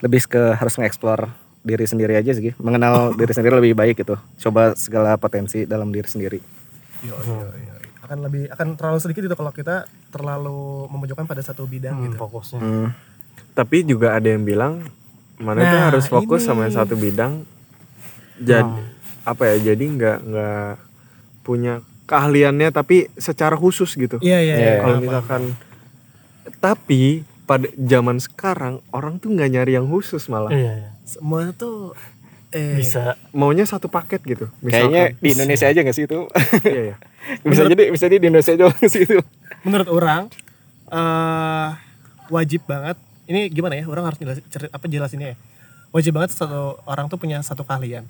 Speaker 3: lebih ke harus nge-explore diri sendiri aja sih mengenal [LAUGHS] diri sendiri lebih baik gitu coba segala potensi dalam diri sendiri
Speaker 2: Yo, yo, yo. Akan lebih akan terlalu sedikit itu kalau kita terlalu memojokkan pada satu bidang
Speaker 4: Hmm,
Speaker 2: gitu.
Speaker 4: fokusnya.
Speaker 3: Hmm,
Speaker 1: Tapi juga ada yang bilang mana tuh
Speaker 2: Nah,
Speaker 1: harus fokus
Speaker 2: ini.
Speaker 1: sama satu bidang. Jadi apa ya? Jadi nggak nggak punya keahliannya tapi secara khusus gitu.
Speaker 2: Iya iya.
Speaker 3: Iya.
Speaker 2: iya.
Speaker 1: Kalau misalkan tapi pada zaman sekarang orang tuh nggak nyari yang khusus malah
Speaker 4: Iya, iya.
Speaker 2: semua tuh eh
Speaker 4: Bisa
Speaker 1: maunya satu paket gitu.
Speaker 3: kayaknya
Speaker 1: Misalkan,
Speaker 3: di Indonesia aja gak sih itu
Speaker 1: iya ya. [LAUGHS]
Speaker 3: bisa jadi bisa jadi di Indonesia aja sih itu
Speaker 2: menurut orang eh wajib banget ini gimana ya orang harus jelasin ceri- apa jelasinnya ya wajib banget satu orang tuh punya satu keahlian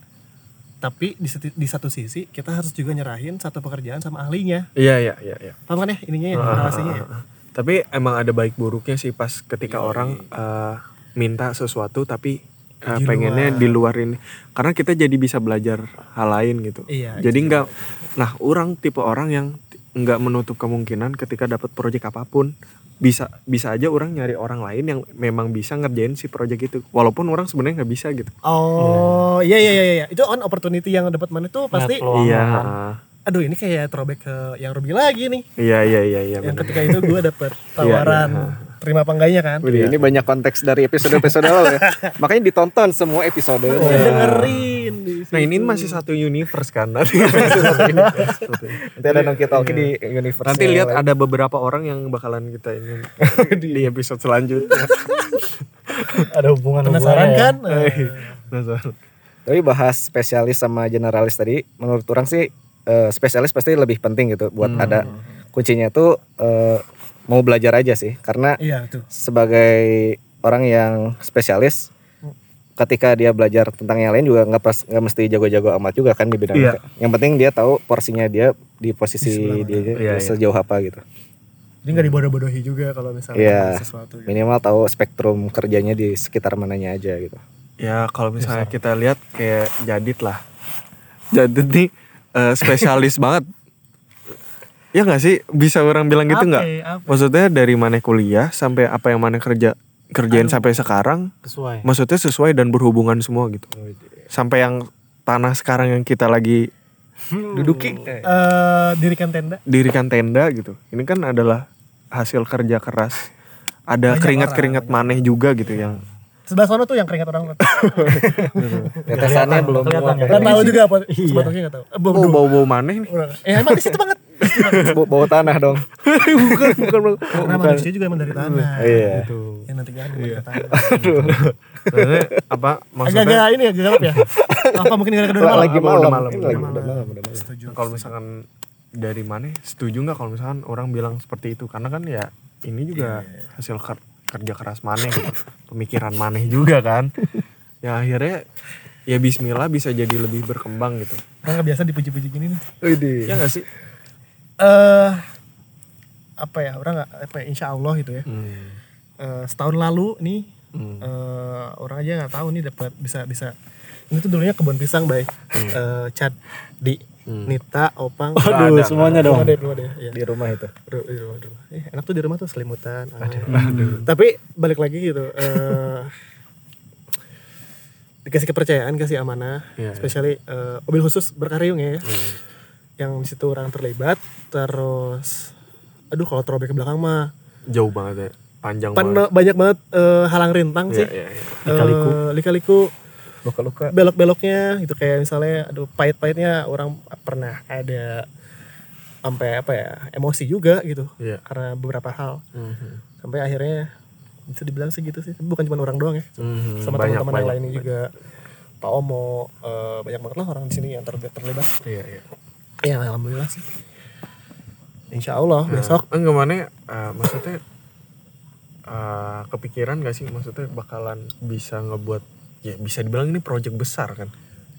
Speaker 2: tapi di, seti- di satu sisi kita harus juga nyerahin satu pekerjaan sama ahlinya
Speaker 1: Iya iya iya. iya.
Speaker 2: paham kan ya ininya ya relasinya ya
Speaker 1: Tapi emang ada baik buruknya sih pas ketika orang eh, minta sesuatu tapi eh,
Speaker 2: Di
Speaker 1: pengennya
Speaker 2: luar.
Speaker 1: di luar ini. Karena kita jadi bisa belajar hal lain gitu.
Speaker 2: Iya,
Speaker 1: Jadi nggak, nah orang tipe orang yang t- nggak menutup kemungkinan ketika dapat proyek apa pun bisa bisa aja orang nyari orang lain yang memang bisa ngerjain si proyek itu. Walaupun orang sebenarnya nggak bisa gitu.
Speaker 2: oh iya iya iya iya itu on opportunity yang dapat mana tuh pasti
Speaker 1: Iya,
Speaker 4: kan.
Speaker 1: ah.
Speaker 2: aduh ini kayak throwback ke yang Ruby lagi nih
Speaker 1: iya iya iya iya.
Speaker 2: yang
Speaker 1: bener.
Speaker 2: ketika itu gue dapet [LAUGHS] tawaran terima apa enggaknya kan
Speaker 3: Widih, ini banyak konteks dari episode-episode lalu ya. [LAUGHS] Makanya ditonton semua episode.
Speaker 2: dengerin di
Speaker 1: Nah ini masih satu universe kan? [LAUGHS] [LAUGHS] Nanti.
Speaker 3: Nanti ada Nongki Talki di universe.
Speaker 1: Nanti lihat ada beberapa orang yang bakalan kita ingin [LAUGHS] di episode selanjutnya.
Speaker 4: Ada hubungan
Speaker 2: penasaran kan?
Speaker 1: Penasaran.
Speaker 3: Tapi bahas spesialis sama generalis tadi, menurut orang sih eh, spesialis pasti lebih penting gitu buat ada. Kuncinya tuh eh, mau belajar aja sih, karena
Speaker 2: iya tuh
Speaker 3: sebagai orang yang spesialis ketika dia belajar tentang yang lain juga nggak pas nggak mesti jago-jago amat juga kan di bidang
Speaker 1: Iya.
Speaker 3: itu. Yang penting dia tahu porsinya dia di posisi
Speaker 2: Di
Speaker 3: dia
Speaker 1: Iya, iya.
Speaker 3: sejauh apa gitu.
Speaker 2: jadi nggak dibodoh-bodohi juga kalau misalnya
Speaker 3: Iya.
Speaker 2: bahas sesuatu gitu.
Speaker 3: Minimal tahu spektrum kerjanya di sekitar mananya aja gitu.
Speaker 1: Ya kalau misalnya kita lihat kayak Jadit lah. Jadit nih eh, spesialis [LAUGHS] banget. Ya nggak sih bisa orang bilang gitu nggak?
Speaker 2: ya, apa?
Speaker 1: Maksudnya dari mana kuliah sampai apa yang mana kerja kerjain sampai sekarang
Speaker 4: Sesuai.
Speaker 1: maksudnya sesuai dan berhubungan semua gitu.
Speaker 3: Oh,
Speaker 1: sampai yang tanah sekarang yang kita lagi
Speaker 3: Duduki.
Speaker 2: Eh, dirikan tenda.
Speaker 1: dirikan tenda gitu. Ini kan adalah hasil kerja keras. Ada
Speaker 2: Banyak
Speaker 1: keringat keringat maneh juga gitu yang
Speaker 2: sebelah sana tuh yang keringat orang [LAUGHS]
Speaker 3: Tetesannya belum
Speaker 2: nggak tahu juga apa
Speaker 4: Iya.
Speaker 2: sebetulnya nggak tahu. Eh, bau,
Speaker 1: bau bau maneh nih.
Speaker 2: Eh emang di situ banget [LAUGHS]
Speaker 3: Bau tanah dong. [LAUGHS]
Speaker 1: bukan bukan bukan.
Speaker 2: Karena manusia juga emang dari tanah
Speaker 3: Iya.
Speaker 1: Gitu.
Speaker 2: yang nantinya ada dari tanah
Speaker 1: Maksudnya apa maksudnya?
Speaker 2: Agak-agak ini ya gelap ya? Apa mungkin gara-gara udah malam?
Speaker 3: Lagi malam.
Speaker 1: udah malam, udah
Speaker 3: lagi
Speaker 2: malam.
Speaker 3: udah malam,
Speaker 2: setuju
Speaker 1: kalau misalkan dari mana setuju nggak kalau misalkan orang bilang seperti itu? Karena kan ya ini juga hasil ker- kerja keras maneh gitu. Pemikiran maneh juga kan. Ya akhirnya ya Bismillah bisa jadi lebih berkembang gitu.
Speaker 2: Orang nggak biasa dipuji-puji gini nih.
Speaker 3: Widih.
Speaker 1: ya nggak sih
Speaker 2: eh apa ya orang nggak apa ya, insya Allah gitu ya
Speaker 1: hmm.
Speaker 2: Eh, setahun lalu nih
Speaker 1: Hmm.
Speaker 2: eh, orang aja nggak tahu nih dapat bisa bisa ini tuh dulunya kebun pisang bay Eh, Chad di
Speaker 1: Hmm.
Speaker 2: Nita Opang
Speaker 4: Aduh, semuanya dong.
Speaker 2: Rumah deh, rumah deh. Iya.
Speaker 3: Di rumah itu.
Speaker 2: Di rumah, di rumah. Eh, enak tuh di rumah tuh selimutan. angin. Tapi balik lagi gitu. eh [LAUGHS] dikasih kepercayaan, kasih amanah,
Speaker 1: Iya, iya.
Speaker 2: especially eh, mobil khusus berkaryung ya, yang di situ orang terlibat. Terus, aduh kalau throwback ke belakang mah,
Speaker 1: jauh banget ya panjang
Speaker 2: pan
Speaker 1: banget
Speaker 2: banyak banget eh, halang rintang
Speaker 1: Iya,
Speaker 2: sih.
Speaker 1: iya, iya.
Speaker 2: Lika-liku. lika-liku
Speaker 3: Luka-luka.
Speaker 2: belok-beloknya gitu kayak misalnya aduh pahit-pahitnya orang pernah ada sampai apa ya emosi juga gitu
Speaker 1: Iya.
Speaker 2: karena beberapa hal
Speaker 1: Mhm.
Speaker 2: sampai akhirnya bisa dibilang sih gitu sih Tapi bukan cuma orang doang ya
Speaker 1: Mhm.
Speaker 2: sama teman-teman yang lainnya juga Pak Omo eh, banyak banget lah orang di sini yang terlibat terlibat
Speaker 1: iya iya
Speaker 2: ya alhamdulillah sih. Insya Allah besok.
Speaker 1: enggak mana eh, maksudnya eh, kepikiran gak sih maksudnya bakalan bisa ngebuat ya bisa dibilang ini project besar kan?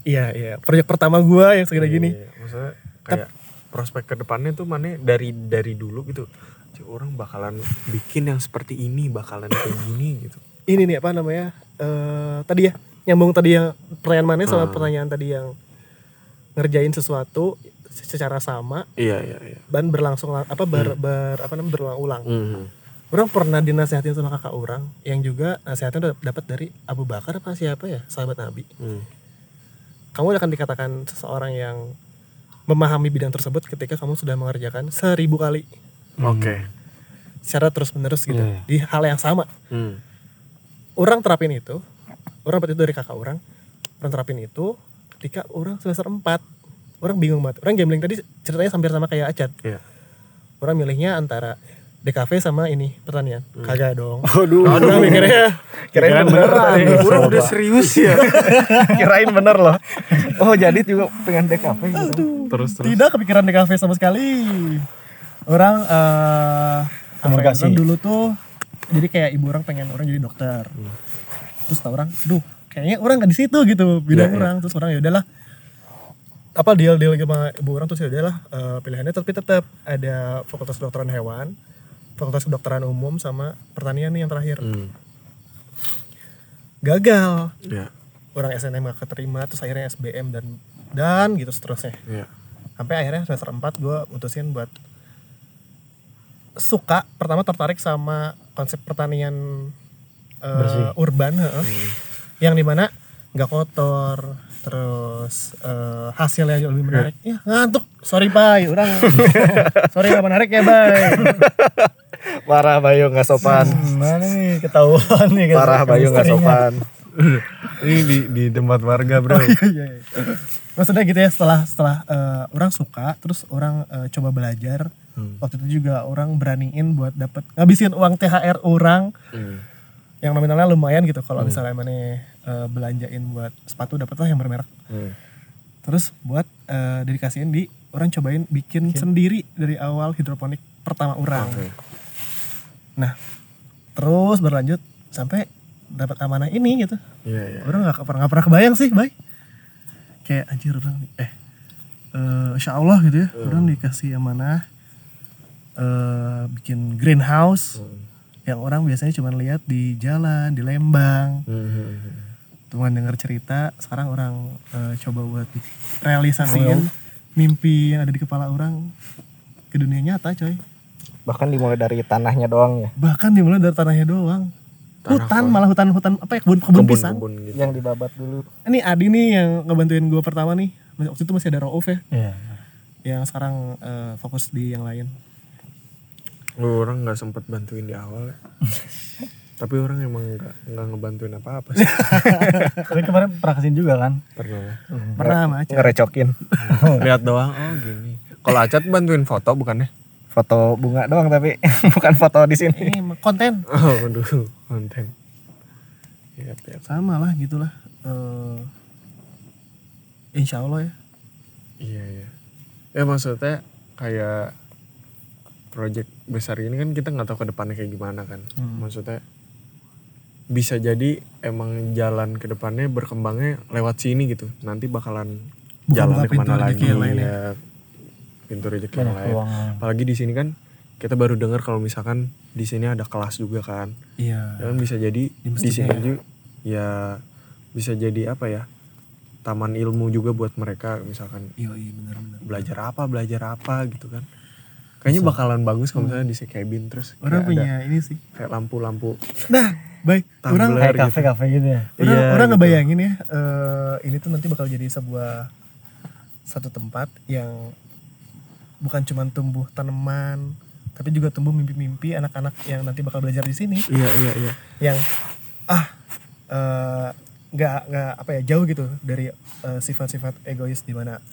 Speaker 2: Iya iya. Proyek pertama gua yang segini gini.
Speaker 1: Iya, maksudnya kayak prospek ke depannya tuh mana dari dari dulu gitu. Cik, orang bakalan bikin yang seperti ini bakalan kayak gini gitu.
Speaker 2: Ini nih apa namanya eh tadi ya nyambung tadi yang pertanyaan mana sama
Speaker 1: Hmm.
Speaker 2: pertanyaan tadi yang ngerjain sesuatu secara sama
Speaker 1: iya iya iya
Speaker 2: dan berlangsung lang- apa ber, ber- apa namanya berulang-ulang.
Speaker 1: Mhm.
Speaker 2: Orang pernah dinasehatin sama kakak orang yang juga nasihatnya udah dapat dari Abu Bakar apa siapa ya sahabat Nabi.
Speaker 1: Mhm.
Speaker 2: Kamu akan dikatakan seseorang yang memahami bidang tersebut ketika kamu sudah mengerjakan seribu kali
Speaker 1: oke
Speaker 2: secara terus menerus gitu
Speaker 4: Iya.
Speaker 2: di hal yang sama.
Speaker 1: Hmm.
Speaker 2: orang terapin itu orang dapat itu dari kakak orang orang terapin itu ketika orang semester 4 orang bingung banget. Orang gambling tadi ceritanya hampir sama kayak Acat.
Speaker 1: Iya.
Speaker 2: orang milihnya antara DKV sama ini pertanian. Kagak dong.
Speaker 3: Waduh.
Speaker 2: orang mikirnya.
Speaker 3: Kirain beneran.
Speaker 1: orang udah serius ya. [LAUGHS]
Speaker 3: Kirain bener loh. Oh, jadi juga pengen DKV gitu.
Speaker 1: terus terus.
Speaker 2: Tidak kepikiran DKV sama sekali. Orang eh apa ya,
Speaker 4: Komunikasi.
Speaker 2: orang dulu tuh jadi kayak ibu orang pengen orang jadi dokter. Terus tau orang duh kayaknya orang nggak di situ gitu. Bidang
Speaker 1: Iya, iya.
Speaker 2: orang. Terus orang ya udahlah apa deal deal sama ibu orang terus ya udahlah eh, pilihannya. Tapi tetap ada fakultas kedokteran hewan fakultas kedokteran umum sama pertanian nih yang terakhir.
Speaker 1: Hmm.
Speaker 2: gagal.
Speaker 1: Ya.
Speaker 2: Orang SNM gak keterima terus akhirnya SBM dan dan gitu seterusnya.
Speaker 1: Ya.
Speaker 2: Sampai akhirnya semester 4 gue mutusin buat suka pertama tertarik sama konsep pertanian
Speaker 4: Bersih.
Speaker 2: urban heeh. yang di mana nggak kotor terus eh, hasilnya juga lebih menarik. Ya ngantuk. Sorry bay. Orang [LAUGHS] sorry nggak menarik ya bay. [LAUGHS]
Speaker 3: Parah Bayu nggak sopan.
Speaker 4: Mana nih ketahuan nih kan
Speaker 3: Parah Bayu nggak sopan. [LAUGHS]
Speaker 1: ini di di tempat warga bro.
Speaker 2: Iya, iya. maksudnya gitu ya setelah setelah eh, orang suka terus orang eh, coba belajar waktu itu juga orang beraniin buat dapat ngabisin uang THR orang.
Speaker 1: Hmm.
Speaker 2: yang nominalnya lumayan gitu kalau misalnya mana eh, belanjain buat sepatu dapat lah yang bermerek.
Speaker 1: Hmm.
Speaker 2: terus buat eh, dedikasiin di orang cobain bikin sendiri dari awal hidroponik pertama orang. Nah terus berlanjut sampai dapat amanah ini gitu.
Speaker 1: Iya iya.
Speaker 2: Orang nggak pernah nggak pernah kebayang sih bay. Kayak anjir orang eh eh insya Allah gitu ya orang dikasih amanah eh bikin greenhouse yang orang biasanya cuma lihat di jalan di Lembang.
Speaker 1: Mhm.
Speaker 2: Cuma dengar cerita sekarang orang eh, coba buat realisasiin mimpi yang ada di kepala orang ke dunia nyata coy
Speaker 3: Bahkan dimulai dari tanahnya doang ya.
Speaker 2: bahkan dimulai dari tanahnya doang hutan malah hutan hutan apa ya kebun kebun, pisang
Speaker 1: kebun gitu.
Speaker 3: Yang dibabat dulu.
Speaker 2: ini Adi nih yang ngebantuin gue pertama nih waktu itu masih ada Rauf ya
Speaker 4: Iya.
Speaker 2: yang sekarang eh, fokus di yang lain
Speaker 1: Lu orang nggak sempet bantuin di awal ya. [LAUGHS] Tapi orang emang nggak nggak ngebantuin apa-apa sih. [LAUGHS]
Speaker 4: Tapi kemarin pernah ke sini juga kan?
Speaker 1: Pernah. ya.
Speaker 2: pernah sama Aca
Speaker 3: Ngerecokin. [LAUGHS]
Speaker 1: Lihat doang. Oh gini. Kalau Acat bantuin foto bukannya?
Speaker 3: Foto bunga doang tapi [LAUGHS] bukan foto di sini.
Speaker 2: ini konten
Speaker 1: Oh, aduh, konten. Iya, iya.
Speaker 2: sama lah gitulah Eh, Insya Allah ya
Speaker 1: Iya, iya. Ya maksudnya kayak project besar ini kan kita nggak tahu ke depannya kayak gimana kan.
Speaker 2: Hmm.
Speaker 1: Maksudnya bisa jadi emang jalan ke depannya berkembangnya lewat sini gitu. Nanti bakalan jalannya
Speaker 2: pintu
Speaker 1: ke mana
Speaker 2: rezeki
Speaker 1: lagi
Speaker 2: ya.
Speaker 1: ya. Pintu rezeki yang lain.
Speaker 4: peluang.
Speaker 1: Apalagi di sini kan kita baru dengar kalau misalkan di sini ada kelas juga kan.
Speaker 2: iya
Speaker 1: Ya kan bisa jadi di sini juga ya bisa jadi apa ya? Taman ilmu juga buat mereka misalkan
Speaker 2: iya iya benar benar
Speaker 1: belajar apa belajar apa gitu kan kayaknya bakalan bagus kalau misalnya di cabin terus
Speaker 2: orang punya
Speaker 1: ada
Speaker 2: ini sih
Speaker 1: kayak lampu-lampu
Speaker 2: nah baik
Speaker 1: Tumbler
Speaker 2: orang
Speaker 4: Kayak
Speaker 1: gitu.
Speaker 4: kafe-kafe gitu ya.
Speaker 2: orang,
Speaker 1: Iya,
Speaker 2: orang
Speaker 1: gitu.
Speaker 2: ngebayangin ya eh, ini tuh nanti bakal jadi sebuah satu tempat yang bukan cuma tumbuh tanaman tapi juga tumbuh mimpi-mimpi anak-anak yang nanti bakal belajar di sini
Speaker 1: iya iya iya
Speaker 2: yang ah eh, nggak nggak apa ya jauh gitu dari eh, sifat-sifat egois di mana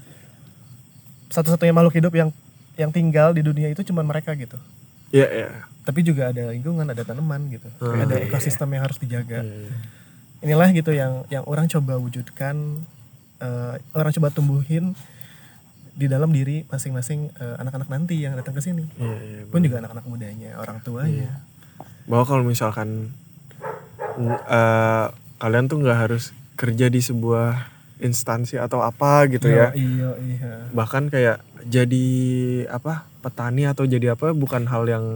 Speaker 2: satu-satunya makhluk hidup yang yang tinggal di dunia itu cuma mereka gitu
Speaker 1: iya iya
Speaker 2: tapi juga ada lingkungan ada tanaman gitu.
Speaker 1: Hmm,
Speaker 2: ada
Speaker 1: iya,
Speaker 2: ekosistem yang harus dijaga.
Speaker 1: Iya, iya.
Speaker 2: inilah gitu yang yang orang coba wujudkan eh, orang coba tumbuhin di dalam diri masing-masing eh, anak-anak nanti yang datang ke sini.
Speaker 1: Iya iya
Speaker 2: pun juga anak-anak mudanya orang tuanya.
Speaker 1: Bahwa kalau misalkan eh, kalian tuh nggak harus kerja di sebuah instansi atau apa gitu ya.
Speaker 2: Iya iya.
Speaker 1: Bahkan kayak jadi apa petani atau jadi apa bukan hal yang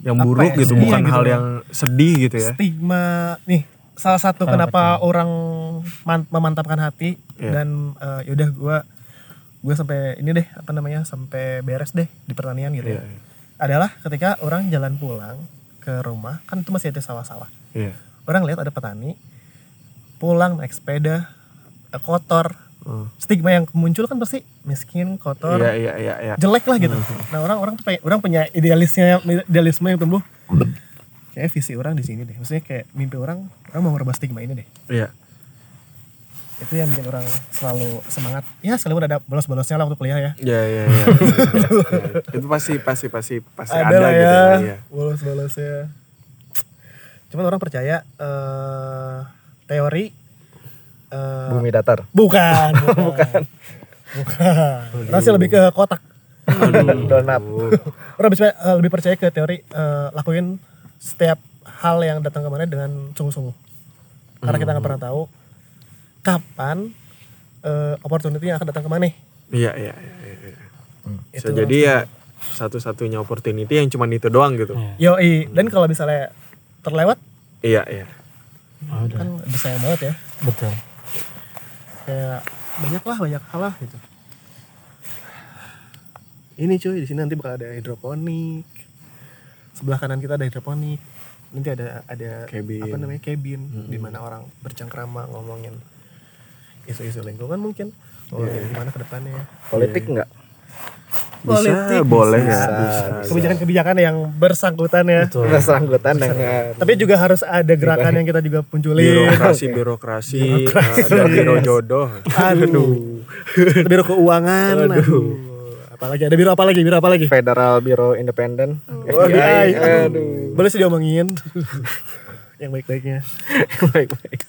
Speaker 1: yang
Speaker 2: Apa
Speaker 1: buruk
Speaker 2: ya,
Speaker 1: gitu
Speaker 2: sedih
Speaker 1: bukan
Speaker 2: gitu
Speaker 1: hal yang sedih gitu ya.
Speaker 2: Stigma nih salah satu kenapa orang man- memantapkan hati
Speaker 1: Iya.
Speaker 2: dan eh, yaudah gua gue sampai ini deh apa namanya sampai beres deh di pertanian gitu
Speaker 1: Iya,
Speaker 2: ya adalah ketika orang jalan pulang ke rumah kan itu masih ada sawah-sawah.
Speaker 1: Iya.
Speaker 2: Orang lihat ada petani pulang naik sepeda eh, kotor
Speaker 1: Oh.
Speaker 2: stigma yang muncul kan pasti miskin kotor
Speaker 1: iya iya iya iya.
Speaker 2: jelek lah gitu. Nah orang orang tuh pengen- orang punya idealisnya idealisme yang tumbuh. Kayak visi orang di sini deh. Maksudnya kayak mimpi orang orang mau ngerubah stigma ini deh.
Speaker 1: Iya.
Speaker 2: Itu yang bikin orang selalu semangat. Ya selalu ada bolos-bolosnya lah waktu kuliah ya.
Speaker 1: Iya iya iya. [LAUGHS] itu pasti pasti pasti pasti ada,
Speaker 2: lah
Speaker 1: gitu
Speaker 2: ya
Speaker 1: ya.
Speaker 2: bolos-bolosnya. Cuman orang percaya eh, teori eh,
Speaker 3: Bumi datar.
Speaker 2: bukan [LAUGHS] bukan bukan orang sih lebih ke kotak [LAUGHS]
Speaker 3: Donat.
Speaker 2: orang bisa eh, lebih percaya ke teori eh, lakuin setiap hal yang datang ke mana dengan sungguh-sungguh karena kita nggak pernah tahu kapan eh, opportunity yang akan datang ke mana
Speaker 1: Iya iya iya. iya, iya. Bisa
Speaker 2: Itu
Speaker 1: jadi ya satu-satunya opportunity yang cuma itu doang gitu.
Speaker 2: yoi dan kalau misalnya terlewat
Speaker 1: Iya iya.
Speaker 4: Oh,
Speaker 2: kan udah sayang banget ya
Speaker 4: Betul.
Speaker 2: Kayak banyak lah banyak hal lah gitu. Ini cuy di sini nanti bakal ada hidroponik. Sebelah kanan kita ada hidroponik. Nanti ada ada
Speaker 1: Cabin.
Speaker 2: apa namanya cabin di mana orang bercengkrama ngomongin isu-isu lingkungan mungkin. Oh gimana ke depannya.
Speaker 3: Politik enggak?
Speaker 1: Bisa
Speaker 2: Politik
Speaker 1: boleh
Speaker 3: bisa.
Speaker 1: ya. Bisa.
Speaker 2: kebijakan-kebijakan yang bersangkutan ya
Speaker 4: Betul.
Speaker 3: Serangkutan dengan
Speaker 2: tapi juga harus ada gerakan yang kita juga punculin
Speaker 1: Birokrasi birokrasi, eh, dan biro jodoh.
Speaker 2: aduh biro keuangan aduh apalagi ada biro apa lagi biro apa lagi
Speaker 3: Federal Biro Independen.
Speaker 2: FBI,
Speaker 3: FBI.
Speaker 2: aduh.
Speaker 3: Aduh.
Speaker 2: Boleh sih diomongin. yang baik-baiknya. [LAUGHS]
Speaker 3: Baik-baik.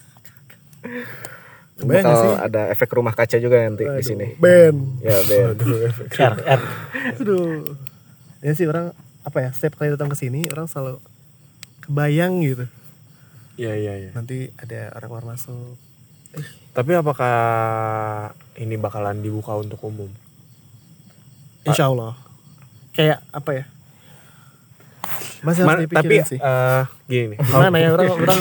Speaker 2: Gak
Speaker 3: Bakal
Speaker 2: sih?
Speaker 3: ada efek rumah kaca juga nanti di
Speaker 2: Aduh,
Speaker 3: sini.
Speaker 2: Ben.
Speaker 3: Ya, Ben. [LAUGHS]
Speaker 4: R, R.
Speaker 2: Aduh. Ya sih orang apa ya, setiap kali datang ke sini orang selalu kebayang gitu.
Speaker 1: Iya iya iya.
Speaker 2: Nanti ada orang luar masuk.
Speaker 1: Tapi apakah ini bakalan dibuka untuk umum?
Speaker 2: Insya Allah. Kayak apa ya? Masih harus
Speaker 1: Man- tapi
Speaker 2: sih.
Speaker 1: eh, gini nih.
Speaker 2: Gimana ya orang [LAUGHS] orang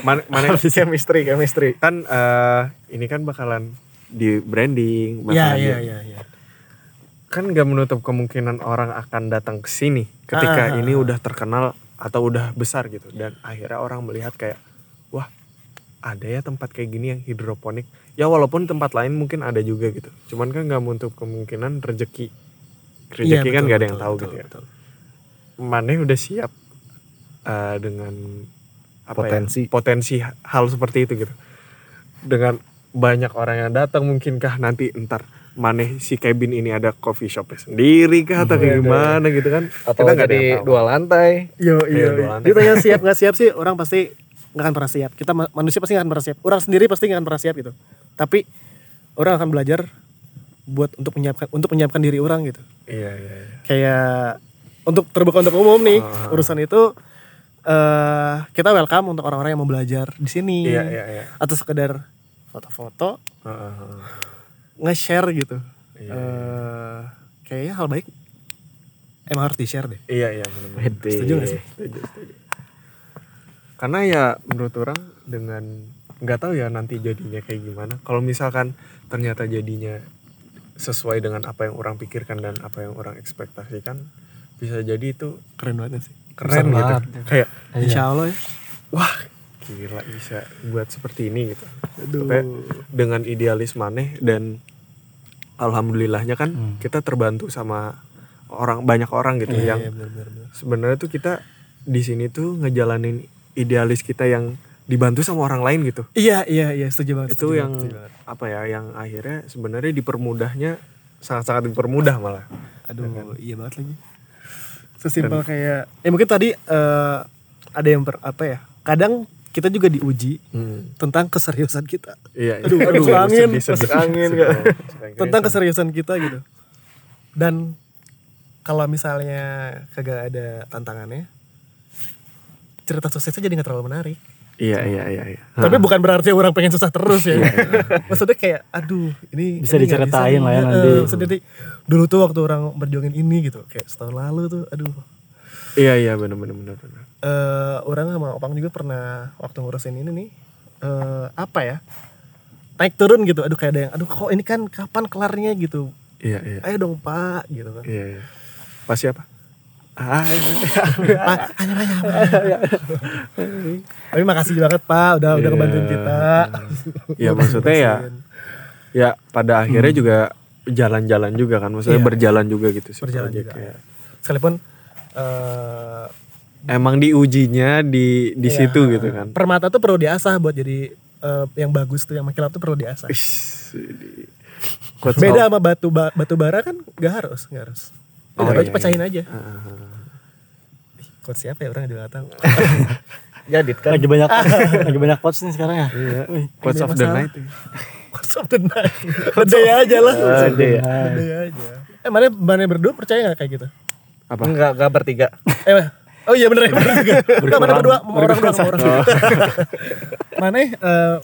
Speaker 1: Mana, mana
Speaker 3: chemistry, chemistry.
Speaker 1: kan eh, ini kan bakalan di branding,
Speaker 2: Ya
Speaker 1: bakalan
Speaker 2: ya
Speaker 1: di-
Speaker 2: ya ya.
Speaker 1: kan nggak menutup kemungkinan orang akan datang ke sini ketika
Speaker 2: Ah,
Speaker 1: ini
Speaker 2: ah.
Speaker 1: udah terkenal atau udah besar gitu dan akhirnya orang melihat kayak wah ada ya tempat kayak gini yang hidroponik ya walaupun tempat lain mungkin ada juga gitu cuman kan nggak menutup kemungkinan rezeki rezeki
Speaker 2: Iya,
Speaker 1: kan
Speaker 2: betul,
Speaker 1: nggak ada yang
Speaker 2: betul,
Speaker 1: tahu
Speaker 2: betul,
Speaker 1: gitu ya
Speaker 2: betul.
Speaker 1: Mane udah siap eh, dengan apa
Speaker 3: Potensi.
Speaker 1: ya, potensi hal seperti itu gitu dengan banyak orang yang datang mungkinkah nanti entar Mane si cabin ini ada coffee shopnya sendiri kah atau kayak gimana gitu kan
Speaker 3: atau
Speaker 1: Kita nggak tahu.
Speaker 3: dua lantai
Speaker 2: Yo,
Speaker 1: Iya,
Speaker 2: iya,
Speaker 1: dua lantai.
Speaker 2: Ditanya [LAUGHS] siap nggak siap sih, orang pasti nggak akan pernah siap. Kita ma- manusia pasti nggak akan pernah siap. Orang sendiri pasti nggak akan pernah siap gitu. Tapi orang akan belajar buat untuk menyiapkan untuk menyiapkan diri orang gitu.
Speaker 1: iya iya iya.
Speaker 2: Kayak untuk terbuka untuk umum nih
Speaker 1: Ah.
Speaker 2: urusan itu eh kita welcome untuk orang-orang yang mau belajar di sini
Speaker 1: iya iya iya
Speaker 2: atau sekedar foto-foto
Speaker 1: heeh.
Speaker 2: nge-share gitu.
Speaker 1: Iya,
Speaker 2: Eh, kayaknya hal baik emang harus di-share deh.
Speaker 1: iya iya benar-benar.
Speaker 2: Setuju nggak sih?
Speaker 1: Setuju, setuju. Karena ya menurut orang dengan nggak tahu ya nanti jadinya kayak gimana. Kalau misalkan ternyata jadinya sesuai dengan apa yang orang pikirkan dan apa yang orang ekspektasikan, bisa jadi itu
Speaker 2: Keren banget sih.
Speaker 1: keren
Speaker 4: Besar
Speaker 1: gitu.
Speaker 4: banget.
Speaker 1: Kayak
Speaker 2: Insya Allah ya.
Speaker 1: wah gila bisa buat seperti ini gitu.
Speaker 2: Aduh.
Speaker 1: Dengan idealis maneh dan alhamdulillahnya kan
Speaker 4: Hmm.
Speaker 1: kita terbantu sama orang banyak orang gitu
Speaker 2: Iya,
Speaker 1: yang
Speaker 2: iya, benar, benar, benar.
Speaker 1: sebenarnya tuh kita di sini tuh ngejalanin idealis kita yang dibantu sama orang lain gitu
Speaker 2: Iya iya iya setuju banget.
Speaker 1: itu
Speaker 2: setuju
Speaker 1: yang
Speaker 2: banget, setuju banget.
Speaker 1: apa ya yang akhirnya sebenarnya dipermudahnya sangat-sangat dipermudah malah
Speaker 2: Aduh iya banget lagi. Sesimpel kayak ya mungkin tadi eh, ada yang ber, apa ya? Kadang kita juga diuji
Speaker 1: Hmm.
Speaker 2: tentang keseriusan kita.
Speaker 1: iya
Speaker 2: Aduh,
Speaker 1: iya.
Speaker 2: masuk angin,
Speaker 1: sedih, sedih,
Speaker 2: masuk angin, tentang keseriusan kita gitu. Dan kalau misalnya kagak ada tantangannya, cerita suksesnya jadi nggak terlalu menarik.
Speaker 1: iya iya iya iya
Speaker 2: Tapi bukan berarti orang pengen susah terus ya. [LAUGHS] Maksudnya kayak, aduh, ini
Speaker 4: Bisa
Speaker 2: ini
Speaker 4: diceritain lah ya nanti.
Speaker 2: di- dulu tuh waktu orang berjuangin ini gitu, kayak setahun lalu tuh, aduh.
Speaker 1: iya iya benar benar benar benar
Speaker 2: eh orang sama opang juga pernah waktu ngurusin ini nih, eh apa ya? Naik turun gitu, aduh kayak ada yang, aduh kok ini kan kapan kelarnya gitu.
Speaker 1: iya iya
Speaker 2: Ayo dong pak, gitu kan.
Speaker 1: iya iya pas siapa ah iya, iya.
Speaker 2: Hanya hanya Tapi makasih banget pak, udah udah
Speaker 1: Iya.
Speaker 2: ngebantuin kita.
Speaker 1: ya maksudnya ya ya pada akhirnya juga jalan-jalan juga kan maksudnya
Speaker 2: Iya.
Speaker 1: berjalan juga gitu sih
Speaker 2: Berjalan
Speaker 1: project
Speaker 2: juga.
Speaker 1: ya.
Speaker 2: Sekalipun eh
Speaker 1: emang diujinya di di
Speaker 2: Iya.
Speaker 1: situ gitu kan
Speaker 2: permata tuh perlu diasah buat jadi eh, yang bagus tuh yang makilap tuh perlu diasah.
Speaker 1: Ish, di- quotes
Speaker 2: Beda sama batu ba- batu bara kan gak harus, gak harus.
Speaker 1: Oh,
Speaker 2: Udah
Speaker 1: iya,
Speaker 2: pecahin aja.
Speaker 1: Ah,
Speaker 2: Quote siapa ya orang juga gak tahu. [LAUGHS]
Speaker 3: jadi kan
Speaker 4: Lagi banyak [LAUGHS] lagi banyak quotes nih sekarang ya.
Speaker 1: iya. Quotes of the night ya.
Speaker 2: Quotes of the night. Gede aja lah.
Speaker 3: Gede ya.
Speaker 2: Aja. Eh mana mana berdua percaya gak kayak gitu?
Speaker 1: apa
Speaker 3: enggak enggak bertiga
Speaker 2: Eh Oh iya bener ya bener juga. [LAUGHS] Enggak mana berdua sama orang doang sama orang. [LAUGHS] Mana eh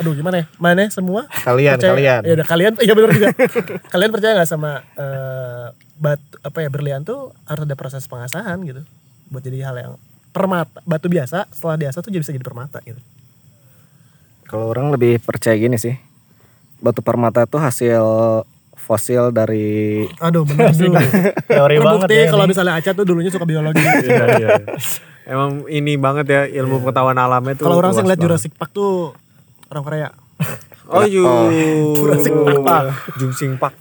Speaker 2: aduh gimana ya? Mana semua
Speaker 3: kalian
Speaker 2: percaya-
Speaker 3: kalian
Speaker 2: Ya udah kalian iya bener juga. [LAUGHS] kalian percaya nggak sama eh batu apa ya berlian tuh harus ada proses pengasahan gitu buat jadi hal yang permata batu biasa setelah diasah tuh jadi bisa jadi permata gitu.
Speaker 3: kalau orang lebih percaya gini sih batu permata tuh hasil fosil dari
Speaker 2: Aduh bener [LAUGHS] tuh.
Speaker 4: Teori banget ya.
Speaker 2: kalau misalnya Aca tuh dulunya suka biologi. [LAUGHS]
Speaker 1: iya, iya. emang ini banget ya ilmu pengetahuan alamnya tuh
Speaker 2: Kalau orang sih ngeliat. Jurassic Park tuh orang Korea.
Speaker 1: oh yu
Speaker 2: Jurassic Park.
Speaker 1: Jungsing Park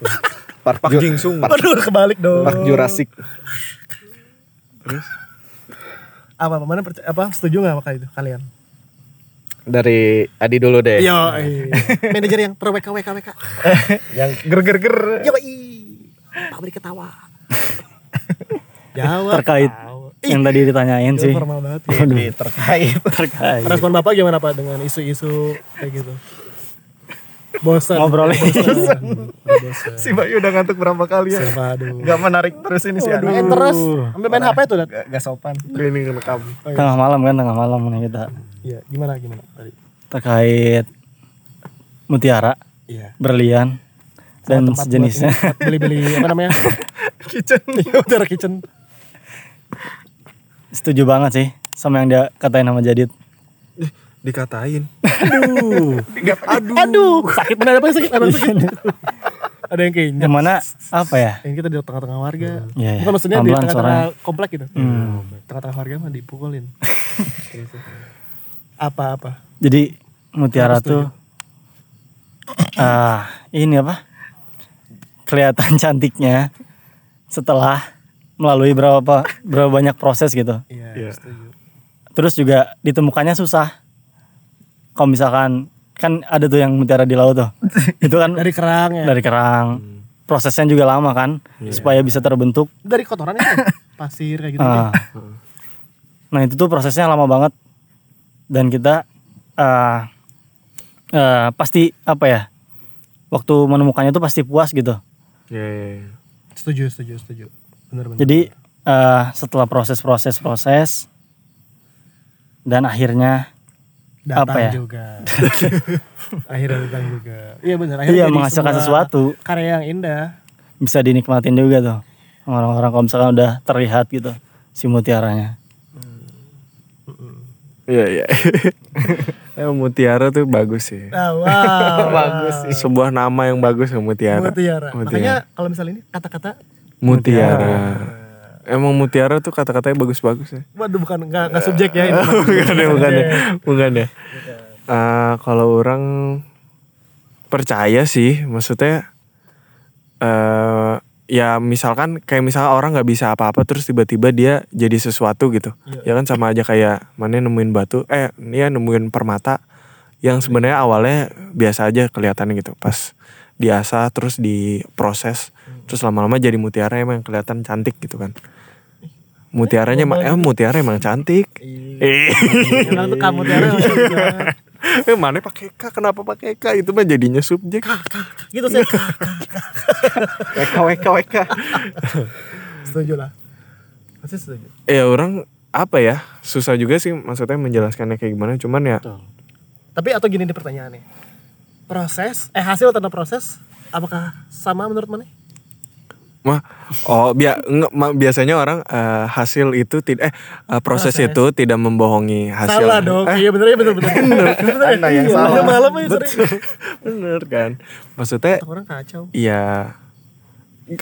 Speaker 3: Park,
Speaker 1: Park Jingsung
Speaker 2: Aduh kebalik dong.
Speaker 3: Park Jurassic
Speaker 1: terus
Speaker 2: Apa mana percaya, apa setuju nggak sama itu kalian?
Speaker 3: Dari Adi dulu deh
Speaker 2: Yo, [LAUGHS] manajer yang ter WK WK WK.
Speaker 3: yang ger ger ger
Speaker 2: Yo, pabrik ketawa. [LAUGHS] Jawab.
Speaker 4: terkait yang tadi ditanyain sih.
Speaker 2: formal banget. ya.
Speaker 3: Ini terkait [LAUGHS]
Speaker 4: Terkait.
Speaker 2: Respon bapak gimana pak dengan isu-isu kayak gitu? Bosan.
Speaker 4: Ngobrolnya.
Speaker 2: Bosan. [LAUGHS] Bosan.
Speaker 3: si Bayu udah ngantuk berapa kali ya
Speaker 2: Sumpah, aduh.
Speaker 3: nggak menarik terus ini sih
Speaker 2: Main
Speaker 3: anak
Speaker 2: terus. Sampai main HP tuh.
Speaker 3: Nggak- nggak sopan
Speaker 1: ini rekam
Speaker 4: Tengah malam kan tengah malam nih kita
Speaker 2: Iya, gimana gimana tadi?
Speaker 4: terkait mutiara,
Speaker 2: Iya.
Speaker 4: berlian dan sejenisnya.
Speaker 2: Beli-beli apa namanya? [LAUGHS]
Speaker 3: kitchen [LAUGHS]
Speaker 2: Iya, udara kitchen.
Speaker 4: Setuju banget sih sama yang dia katain sama Jadid.
Speaker 1: Dikatain
Speaker 2: Aduh. Aduh. Sakit bener apa sakit? Emang sakit. ada yang keinjak
Speaker 4: Yang mana apa ya?
Speaker 2: yang kita di tengah-tengah warga
Speaker 4: Iya, iya.
Speaker 2: bukan maksudnya di
Speaker 4: Pelan-pelan
Speaker 2: tengah-tengah komplek gitu
Speaker 4: Hmm.
Speaker 2: tengah-tengah warga mah dipukulin [LAUGHS] apa-apa
Speaker 4: Jadi Mutiara tuh ah ini apa? Kelihatan [LAUGHS] cantiknya setelah melalui berapa berapa banyak proses gitu.
Speaker 2: iya
Speaker 1: Iya.
Speaker 2: setuju
Speaker 4: Terus juga ditemukannya susah. Kalau misalkan kan ada tuh yang mutiara di laut tuh. [LAUGHS] Itu kan
Speaker 2: dari kerang ya
Speaker 4: dari kerang. Prosesnya juga lama kan supaya bisa terbentuk.
Speaker 2: dari kotoran itu [LAUGHS] pasir kayak gitu
Speaker 4: Ah. Nah, itu tuh prosesnya lama banget. Dan kita eh eh, pasti apa ya? Waktu menemukannya tuh pasti puas gitu.
Speaker 1: Iya, iya, iya.
Speaker 2: setuju setuju setuju benar-benar
Speaker 4: Jadi eh setelah proses-proses proses dan akhirnya
Speaker 2: datang
Speaker 4: apa ya?
Speaker 2: juga [LAUGHS] akhirnya datang juga iya benar akhirnya
Speaker 4: iya menghasilkan sesuatu
Speaker 2: karya yang indah
Speaker 4: bisa dinikmatin juga tuh orang-orang kalau misalkan udah terlihat gitu si mutiaranya.
Speaker 1: Iya, iya. [LAUGHS] Emang Mutiara tuh bagus sih.
Speaker 2: ah, wow [LAUGHS]
Speaker 1: bagus sih. Sebuah nama yang bagus ya Mutiara.
Speaker 2: mutiara
Speaker 1: Mutiara.
Speaker 2: makanya kalau misalnya ini kata-kata
Speaker 1: Mutiara. Emang Mutiara tuh kata-katanya bagus-bagus ya.
Speaker 2: waduh bukan nggak nggak subjek ya ini [LAUGHS]
Speaker 1: bukan ya, bukan ya. Bukan ya. Eh, kalau orang percaya sih, maksudnya eh ya misalkan kayak misalnya orang nggak bisa apa-apa terus tiba-tiba dia jadi sesuatu gitu. Ya kan sama aja kayak mana nemuin batu, eh dia nemuin permata yang sebenarnya awalnya biasa aja kelihatannya gitu. Pas diasah terus diproses terus lama-lama jadi mutiara emang kelihatan cantik gitu kan. Mutiaranya emang, eh, mutiara emang cantik. Eh.
Speaker 2: Emang tuh kamu tiara [LAUGHS]
Speaker 1: eh mana pakai K? Kenapa pakai K? Itu mah jadinya subjek.
Speaker 2: Gitu sih
Speaker 1: WK WK WK
Speaker 2: setuju lah. Pasti setuju?
Speaker 1: Ya orang apa ya? Susah juga sih maksudnya menjelaskannya kayak gimana. Cuman ya
Speaker 2: tapi atau gini nih pertanyaannya. Proses eh hasil tanpa proses apakah sama menurut mana
Speaker 1: mah oh ma- biasanya orang eh, hasil itu tidak eh eh, proses,
Speaker 2: Proses.
Speaker 1: itu tidak membohongi hasil.
Speaker 2: Salah dong.
Speaker 1: Eh,
Speaker 2: iya bener ya bener. Bener bener.
Speaker 3: Anda yang
Speaker 2: Iya,
Speaker 3: salah.
Speaker 2: malam aja sering
Speaker 1: bener. Kan? Maksudnya
Speaker 2: orang kacau.
Speaker 1: ya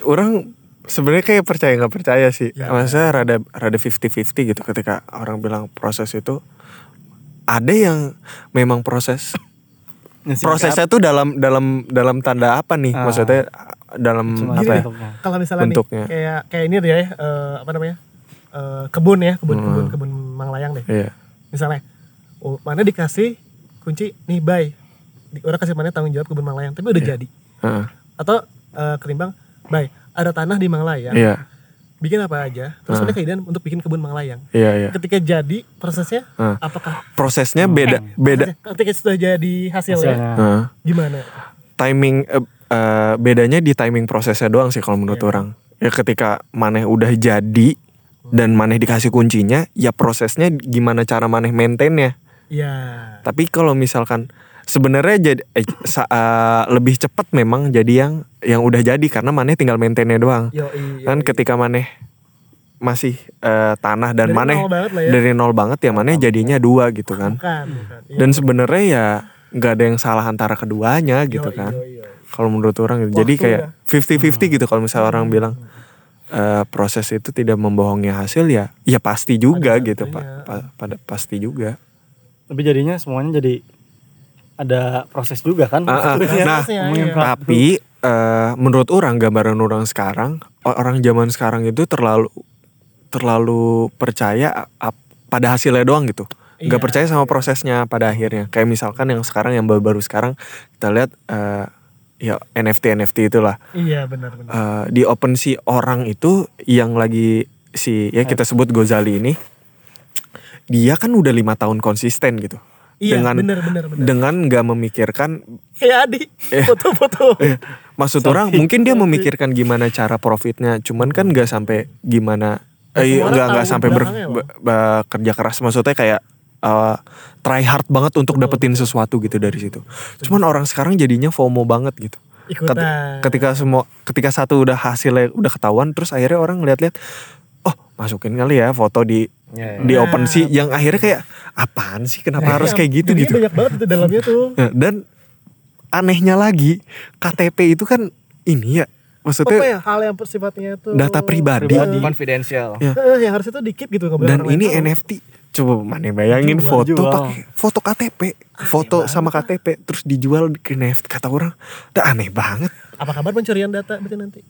Speaker 1: orang sebenarnya kayak percaya nggak percaya sih.
Speaker 2: Ya.
Speaker 1: maksudnya rada rada 50-50 gitu ketika orang bilang proses itu. Ada yang memang proses prosesnya tuh dalam dalam dalam tanda apa nih?
Speaker 4: Ah.
Speaker 1: maksudnya dalam
Speaker 4: Cuma
Speaker 1: apa ya
Speaker 4: bentuknya.
Speaker 2: kalau misalnya
Speaker 1: Bentuknya.
Speaker 2: nih kayak kayak ini deh ya eh, apa namanya Eh, kebun ya kebun kebun kebun manglayang deh
Speaker 1: iya
Speaker 2: misalnya oh, mana dikasih kunci nih Di- orang kasih mana tanggung jawab kebun manglayang tapi udah jadi
Speaker 1: Heeh.
Speaker 2: atau eh, ketimbang bye ada tanah di manglayang
Speaker 1: iya
Speaker 2: bikin apa aja terus
Speaker 1: Ah.
Speaker 2: ada keinginan untuk bikin kebun manglayang
Speaker 1: iya iya
Speaker 2: ketika jadi prosesnya
Speaker 1: Ah.
Speaker 2: apakah
Speaker 1: prosesnya beda beda
Speaker 2: prosesnya- ketika sudah jadi hasilnya
Speaker 4: Hasilnya.
Speaker 1: Heeh.
Speaker 2: gimana
Speaker 1: timing eh, eh, bedanya di timing prosesnya doang sih kalau menurut orang ya ketika maneh udah jadi dan maneh dikasih kuncinya ya prosesnya gimana cara maneh maintainnya
Speaker 2: ya
Speaker 1: Tapi kalau misalkan sebenarnya jadi eh, sa- eh, lebih cepat memang jadi yang yang udah jadi karena maneh tinggal maintainnya doang.
Speaker 2: yo iya
Speaker 1: Kan ketika maneh masih eh, tanah dan
Speaker 2: Dari
Speaker 1: maneh
Speaker 2: nol ya.
Speaker 1: dari nol banget ya maneh jadinya dua gitu kan.
Speaker 2: bukan bukan Iya.
Speaker 1: Dan sebenarnya ya nggak ada yang salah antara keduanya gitu
Speaker 2: Yoi,
Speaker 1: kan.
Speaker 2: yoi, yoi.
Speaker 1: Kalau menurut orang gitu. Jadi kayak
Speaker 2: ya.
Speaker 1: 50-50 gitu kalau misalnya orang bilang eh, proses itu tidak membohongi hasil ya ya pasti juga
Speaker 2: Ada
Speaker 1: gitu pak. Pa- pada pasti juga
Speaker 4: Tapi jadinya semuanya jadi ada proses juga kan?
Speaker 1: Ah, ah. nah
Speaker 4: pra-
Speaker 1: Tapi eh, menurut orang gambaran orang sekarang orang zaman sekarang itu terlalu terlalu percaya ap- pada hasilnya doang gitu. Gak
Speaker 2: Iya.
Speaker 1: percaya sama prosesnya pada akhirnya. Kayak misalkan yang sekarang yang baru-baru sekarang kita lihat eh, ya NFT NFT itulah
Speaker 2: iya benar benar
Speaker 1: Eh, di OpenSea orang itu yang lagi si ya kita sebut Gozali ini dia kan udah lima tahun konsisten gitu.
Speaker 2: iya
Speaker 1: dengan
Speaker 2: benar benar benar
Speaker 1: dengan nggak memikirkan
Speaker 2: kayak Adi
Speaker 1: Eh.
Speaker 2: foto-foto [LAUGHS]
Speaker 1: Eh, maksud orang mungkin dia memikirkan gimana cara profitnya, cuman kan nggak sampai gimana, eh, nggak nggak sampai ber-
Speaker 2: belakangnya loh.
Speaker 1: be- be- kerja keras. Maksudnya kayak eh, try hard banget untuk dapetin sesuatu gitu dari situ. Cuman orang sekarang jadinya FOMO banget gitu.
Speaker 2: Ikutan
Speaker 1: ketika semua, ketika satu udah hasilnya udah ketahuan, terus akhirnya orang ngeliat-liat, oh masukin kali ya foto di
Speaker 3: Ya, ya.
Speaker 1: di
Speaker 2: Nah,
Speaker 1: OpenSea yang akhirnya kayak apaan sih kenapa harus kayak gitu
Speaker 2: Jadinya
Speaker 1: gitu.
Speaker 2: banyak banget di dalamnya tuh
Speaker 1: Nah, [LAUGHS] dan anehnya lagi KTP itu kan ini ya
Speaker 2: apa
Speaker 1: maksudnya
Speaker 2: ya hal yang sifatnya itu
Speaker 1: data pribadi,
Speaker 3: Konfidensial.
Speaker 1: Ya.
Speaker 2: Eh, yang harusnya tuh dikip gitu
Speaker 1: dan
Speaker 2: orang lain
Speaker 1: ini
Speaker 2: tahu.
Speaker 1: NFT coba mana bayangin
Speaker 4: Jual,
Speaker 1: foto
Speaker 4: jual.
Speaker 1: pakai foto KTP foto sama KTP terus dijual ke NFT kata orang. Udah aneh banget.
Speaker 2: Apa kabar pencurian data berarti nanti? [LAUGHS]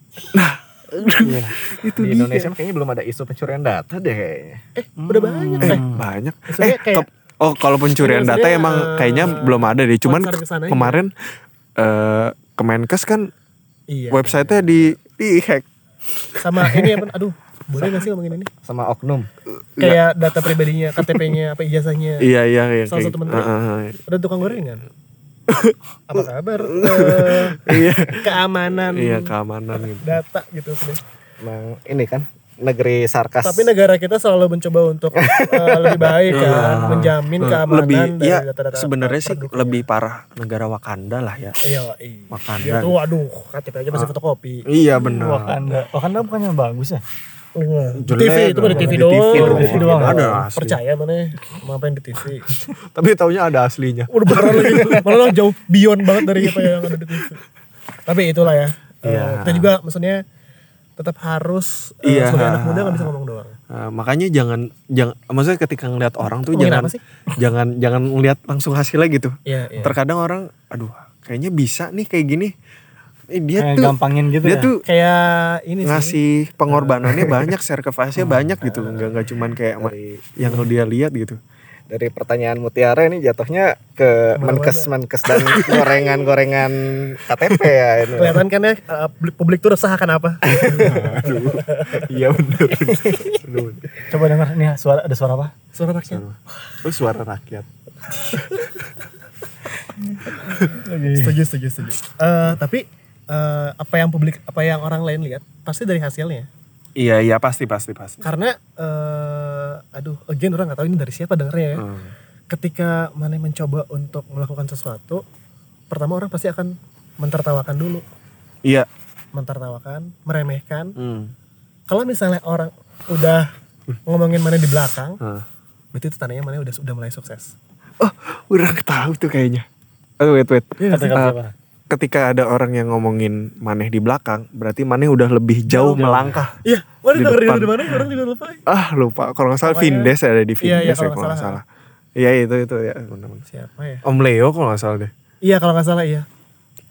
Speaker 1: Itu
Speaker 3: Di
Speaker 1: dia.
Speaker 3: Indonesia kayaknya belum ada isu pencurian data deh. Kayaknya.
Speaker 2: eh udah banyak
Speaker 1: eh
Speaker 2: eh
Speaker 1: banyak.
Speaker 2: Maksudnya
Speaker 1: eh
Speaker 2: kayak-
Speaker 1: oh kalau pencurian data emang
Speaker 2: eh,
Speaker 1: kayaknya belum ada deh. Cuman kemarin eh Kemenkes kan
Speaker 2: iya
Speaker 1: websitenya di di hack
Speaker 2: sama ini apa? Aduh boleh nggak sih ngomongin ini?
Speaker 3: Sama oknum.
Speaker 2: kayak data pribadinya KTP-nya apa ijazahnya. [LAUGHS]
Speaker 1: Iya iya iya
Speaker 2: Salah satu menteri.
Speaker 1: Heeh, heeh.
Speaker 2: ada tukang gorengan [LAUGHS] apa kabar? [LAUGHS]
Speaker 1: Iya.
Speaker 2: Keamanan.
Speaker 1: Iya keamanan gitu.
Speaker 2: Data gitu sudah.
Speaker 3: Emang ini kan negeri sarkas.
Speaker 2: tapi negara kita selalu mencoba untuk eh, lebih baik kan menjamin keamanan
Speaker 1: lebih
Speaker 2: dari
Speaker 1: ya
Speaker 2: data-data
Speaker 1: sebenarnya sih lebih parah negara Wakanda lah ya.
Speaker 2: Iya iya.
Speaker 1: Wakanda.
Speaker 2: Dia tuh aduh KTP aja masih fotokopi.
Speaker 1: Iya benar.
Speaker 4: Wakanda. Wakanda bukannya bagus ya?
Speaker 1: Jelek
Speaker 2: TV itu
Speaker 1: dong,
Speaker 2: TV doang.
Speaker 1: TV
Speaker 2: Di
Speaker 1: dong.
Speaker 2: TV doang.
Speaker 1: Ada asli.
Speaker 2: Percaya mana yang di TV. [LAUGHS]
Speaker 1: tapi taunya ada aslinya
Speaker 2: Udah beneran lagi. Malah jauh beyond banget dari apa yang ada di TV. Tapi itulah ya. Eh,
Speaker 1: Iya.
Speaker 2: kita juga maksudnya tetap harus eh,
Speaker 1: Iya.
Speaker 2: sebagai anak muda nggak bisa ngomong doang.
Speaker 1: Nah, makanya jangan jangan maksudnya ketika ngeliat orang tuh jangan
Speaker 2: sih? [LAUGHS]
Speaker 1: jangan jangan ngeliat langsung hasilnya gitu
Speaker 2: Iya, iya.
Speaker 1: terkadang orang aduh kayaknya bisa nih kayak gini eh, dia
Speaker 4: Kayak
Speaker 1: tuh
Speaker 4: gampangin gitu
Speaker 1: dia
Speaker 4: ya?
Speaker 1: tuh
Speaker 2: Kayak ini sih.
Speaker 1: ngasih pengorbanannya banyak sacrifice-nya banyak gitu nggak nggak cuman kayak yang dia lihat gitu
Speaker 3: dari pertanyaan Mutiara ini jatuhnya ke menkes menkes dan gorengan gorengan KTP ya ini.
Speaker 2: Kelihatan kan ya eh, publik, publik tuh resah akan apa?
Speaker 1: iya bener
Speaker 4: Coba denger nih suara ada suara apa?
Speaker 2: Suara rakyat.
Speaker 1: itu suara rakyat
Speaker 2: Setuju, setuju, setuju. Eh, tapi eh, apa yang publik, apa yang orang lain lihat pasti dari hasilnya.
Speaker 1: iya iya pasti pasti pasti
Speaker 2: Karena eh, aduh, again orang nggak tahu ini dari siapa dengernya ya.
Speaker 1: Hmm.
Speaker 2: Ketika mana mencoba untuk melakukan sesuatu, pertama orang pasti akan mentertawakan dulu,
Speaker 1: iya
Speaker 2: mentertawakan, meremehkan.
Speaker 1: Hmm.
Speaker 2: Kalau misalnya orang udah ngomongin mana di belakang,
Speaker 1: Hmm.
Speaker 2: berarti itu tandanya mana udah udah mulai sukses.
Speaker 1: oh udah tahu tuh kayaknya oh wait wait
Speaker 4: Kata kata siapa?
Speaker 1: Ketika ada orang yang ngomongin maneh di belakang berarti maneh udah lebih jauh melangkah
Speaker 2: Iya, mana
Speaker 1: Di
Speaker 2: dengerin dari mana? Orang juga lupa.
Speaker 1: ah lupa kalau nggak salah
Speaker 2: Pokoknya-
Speaker 1: Vindes ada di
Speaker 2: Iya,
Speaker 1: Vindes
Speaker 2: iya,
Speaker 1: ya
Speaker 2: kalau nggak salah.
Speaker 1: iya itu itu ya benar-benar.
Speaker 2: Siapa ya?
Speaker 1: Om Leo kalau nggak salah deh
Speaker 2: Iya kalau nggak salah iya.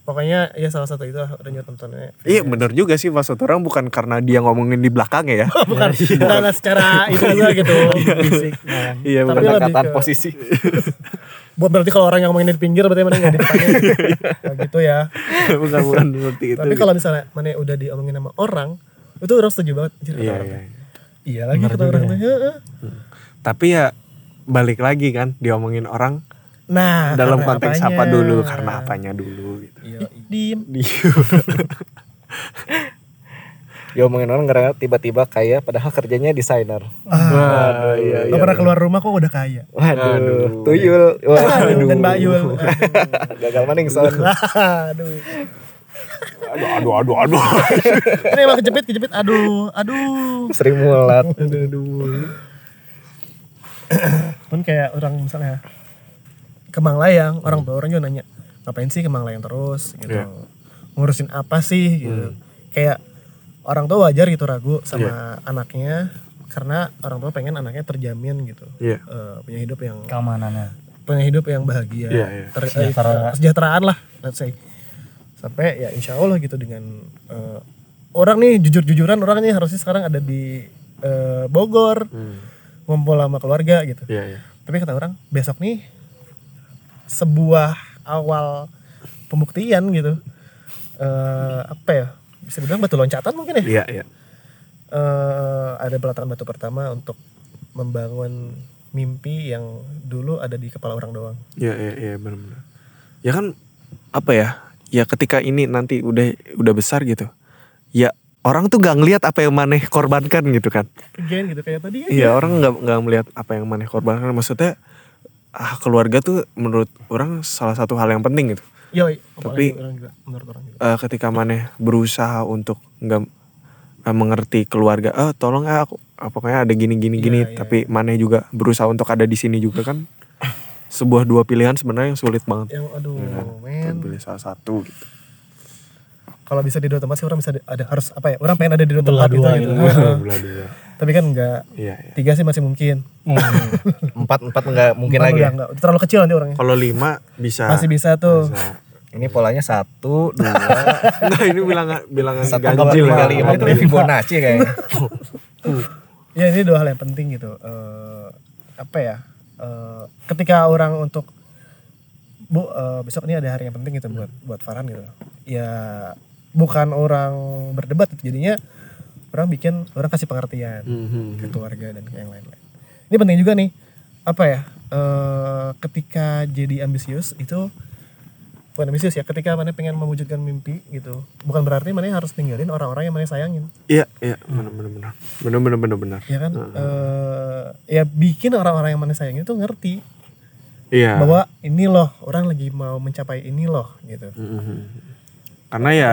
Speaker 2: Pokoknya ya salah satu itu nyuruh tontonnya.
Speaker 1: iya bener juga sih maksud orang bukan karena dia ngomongin di belakangnya ya [LAUGHS]
Speaker 2: Bukan, bukan secara itu aja gitu.
Speaker 4: Fisik. nah.
Speaker 1: iya
Speaker 2: Tapi
Speaker 3: pendekatan
Speaker 2: ke-
Speaker 3: posisi [LAUGHS]
Speaker 2: Buat berarti kalau orang yang ngomongin di pinggir berarti mana nggak di depannya. [LAUGHS] Nah, gitu ya.
Speaker 1: bukan bukan seperti itu
Speaker 2: Tapi kalau misalnya mana udah diomongin sama orang, itu orang setuju banget. Anjir, kata
Speaker 1: iya
Speaker 2: orang
Speaker 1: iya.
Speaker 2: Iya lagi kata orang tuh. "Heeh."
Speaker 1: tapi ya balik lagi kan diomongin orang
Speaker 2: Nah,
Speaker 1: dalam konteks
Speaker 2: apanya?
Speaker 1: apa dulu? Karena apanya dulu gitu.
Speaker 2: Iya, [LAUGHS] diem.
Speaker 3: dia ngomongin orang gara tiba-tiba kaya padahal kerjanya desainer.
Speaker 1: Wah, iya
Speaker 2: Gak pernah keluar rumah kok udah kaya.
Speaker 3: waduh. Tuyul.
Speaker 2: Aduh, dan Mbak Yul. [LAUGHS]
Speaker 3: gagal maning son.
Speaker 2: Aduh.
Speaker 1: aduh aduh aduh aduh.
Speaker 2: Ini emang kejepit, kejepit. Aduh, aduh.
Speaker 3: Sri Mulat.
Speaker 2: Pun kayak orang misalnya ke Mang Layang. Orang tua orang juga nanya ngapain sih ke Mang Layang terus? Gitu.
Speaker 1: Iya.
Speaker 2: ngurusin apa sih? Gitu. Kayak orang tua wajar gitu ragu sama anaknya karena orang tua pengen anaknya terjamin gitu.
Speaker 1: Iya.
Speaker 2: Eh, punya hidup yang
Speaker 4: Keamanannya.
Speaker 2: punya hidup yang bahagia
Speaker 1: Iya, iya.
Speaker 2: ter- eh,
Speaker 4: Sejahtera.
Speaker 2: kesejahteraan lah let's say. Sampai ya insya Allah gitu dengan eh, orang nih jujur-jujuran orang nih harusnya sekarang ada di eh, Bogor.
Speaker 1: Hmm.
Speaker 2: ngumpul sama keluarga gitu.
Speaker 1: Iya iya.
Speaker 2: Tapi kata orang besok nih sebuah awal pembuktian gitu eh apa ya bisa dibilang batu loncatan mungkin ya
Speaker 1: iya iya
Speaker 2: Eh, ada peletakan batu pertama untuk membangun mimpi yang dulu ada di kepala orang doang
Speaker 1: Iya iya iya benar-benar. Ya kan apa ya? Ya ketika ini nanti udah udah besar gitu. Ya orang tuh gak ngelihat apa yang maneh korbankan gitu kan.
Speaker 2: again gitu kayak tadi ya
Speaker 1: Iya orang nggak nggak melihat apa yang maneh korbankan. Maksudnya ah keluarga tuh menurut orang salah satu hal yang penting gitu.
Speaker 2: Yoi,
Speaker 1: Tapi-
Speaker 2: apalagi orang juga, menurut orang juga.
Speaker 1: Eh, ketika maneh berusaha untuk nggak eh, mengerti keluarga, eh tolong ya aku ah, pokoknya ada gini gini gini.
Speaker 2: Iya, iya,
Speaker 1: Tapi maneh juga berusaha untuk ada di sini juga kan. [LAUGHS] Sebuah dua pilihan sebenarnya yang sulit banget.
Speaker 2: yang aduh
Speaker 1: Iya kan?
Speaker 2: men
Speaker 1: Pilih salah satu gitu.
Speaker 2: kalau bisa di dua tempat sih orang bisa di- ada harus apa ya orang pengen ada di dua tempat gitu,
Speaker 4: dua
Speaker 2: gitu.
Speaker 4: gitu. [LAUGHS]
Speaker 1: Belah dua.
Speaker 2: Tapi kan enggak
Speaker 1: Iya, iya.
Speaker 2: tiga sih masih mungkin
Speaker 3: empat empat nggak [LAUGHS] mungkin
Speaker 2: Empat
Speaker 3: lagi
Speaker 2: udah
Speaker 3: ya?
Speaker 2: enggak terlalu kecil nanti orangnya
Speaker 1: Kalau lima bisa.
Speaker 2: masih bisa tuh
Speaker 1: bisa.
Speaker 3: ini polanya satu dua [LAUGHS]
Speaker 1: Nah ini bilangan bilangan
Speaker 3: satu
Speaker 1: ganjil
Speaker 3: dua
Speaker 1: ya.
Speaker 3: kali lima
Speaker 2: Itu
Speaker 3: Fibonacci kayaknya [LAUGHS]
Speaker 2: ya ini dua hal yang penting gitu Eh, apa ya Eh, ketika orang untuk bu eh, besok ini ada hari yang penting gitu buat buat Farhan gitu ya bukan orang berdebat gitu. jadinya orang bikin orang kasih pengertian
Speaker 1: Mhm.
Speaker 2: ke keluarga dan ke yang lain-lain ini penting juga nih apa ya eh, ketika jadi ambisius itu bukan ambisius ya ketika mana pengen mewujudkan mimpi gitu bukan berarti mana harus ninggalin orang-orang yang mana sayangin
Speaker 1: Iya, iya, benar benar benar. Benar benar benar benar.
Speaker 2: ya kan eh ya bikin orang-orang yang mana sayang itu ngerti
Speaker 1: Iya.
Speaker 2: bahwa ini loh orang lagi mau mencapai ini loh gitu
Speaker 1: Mhm. Karena ya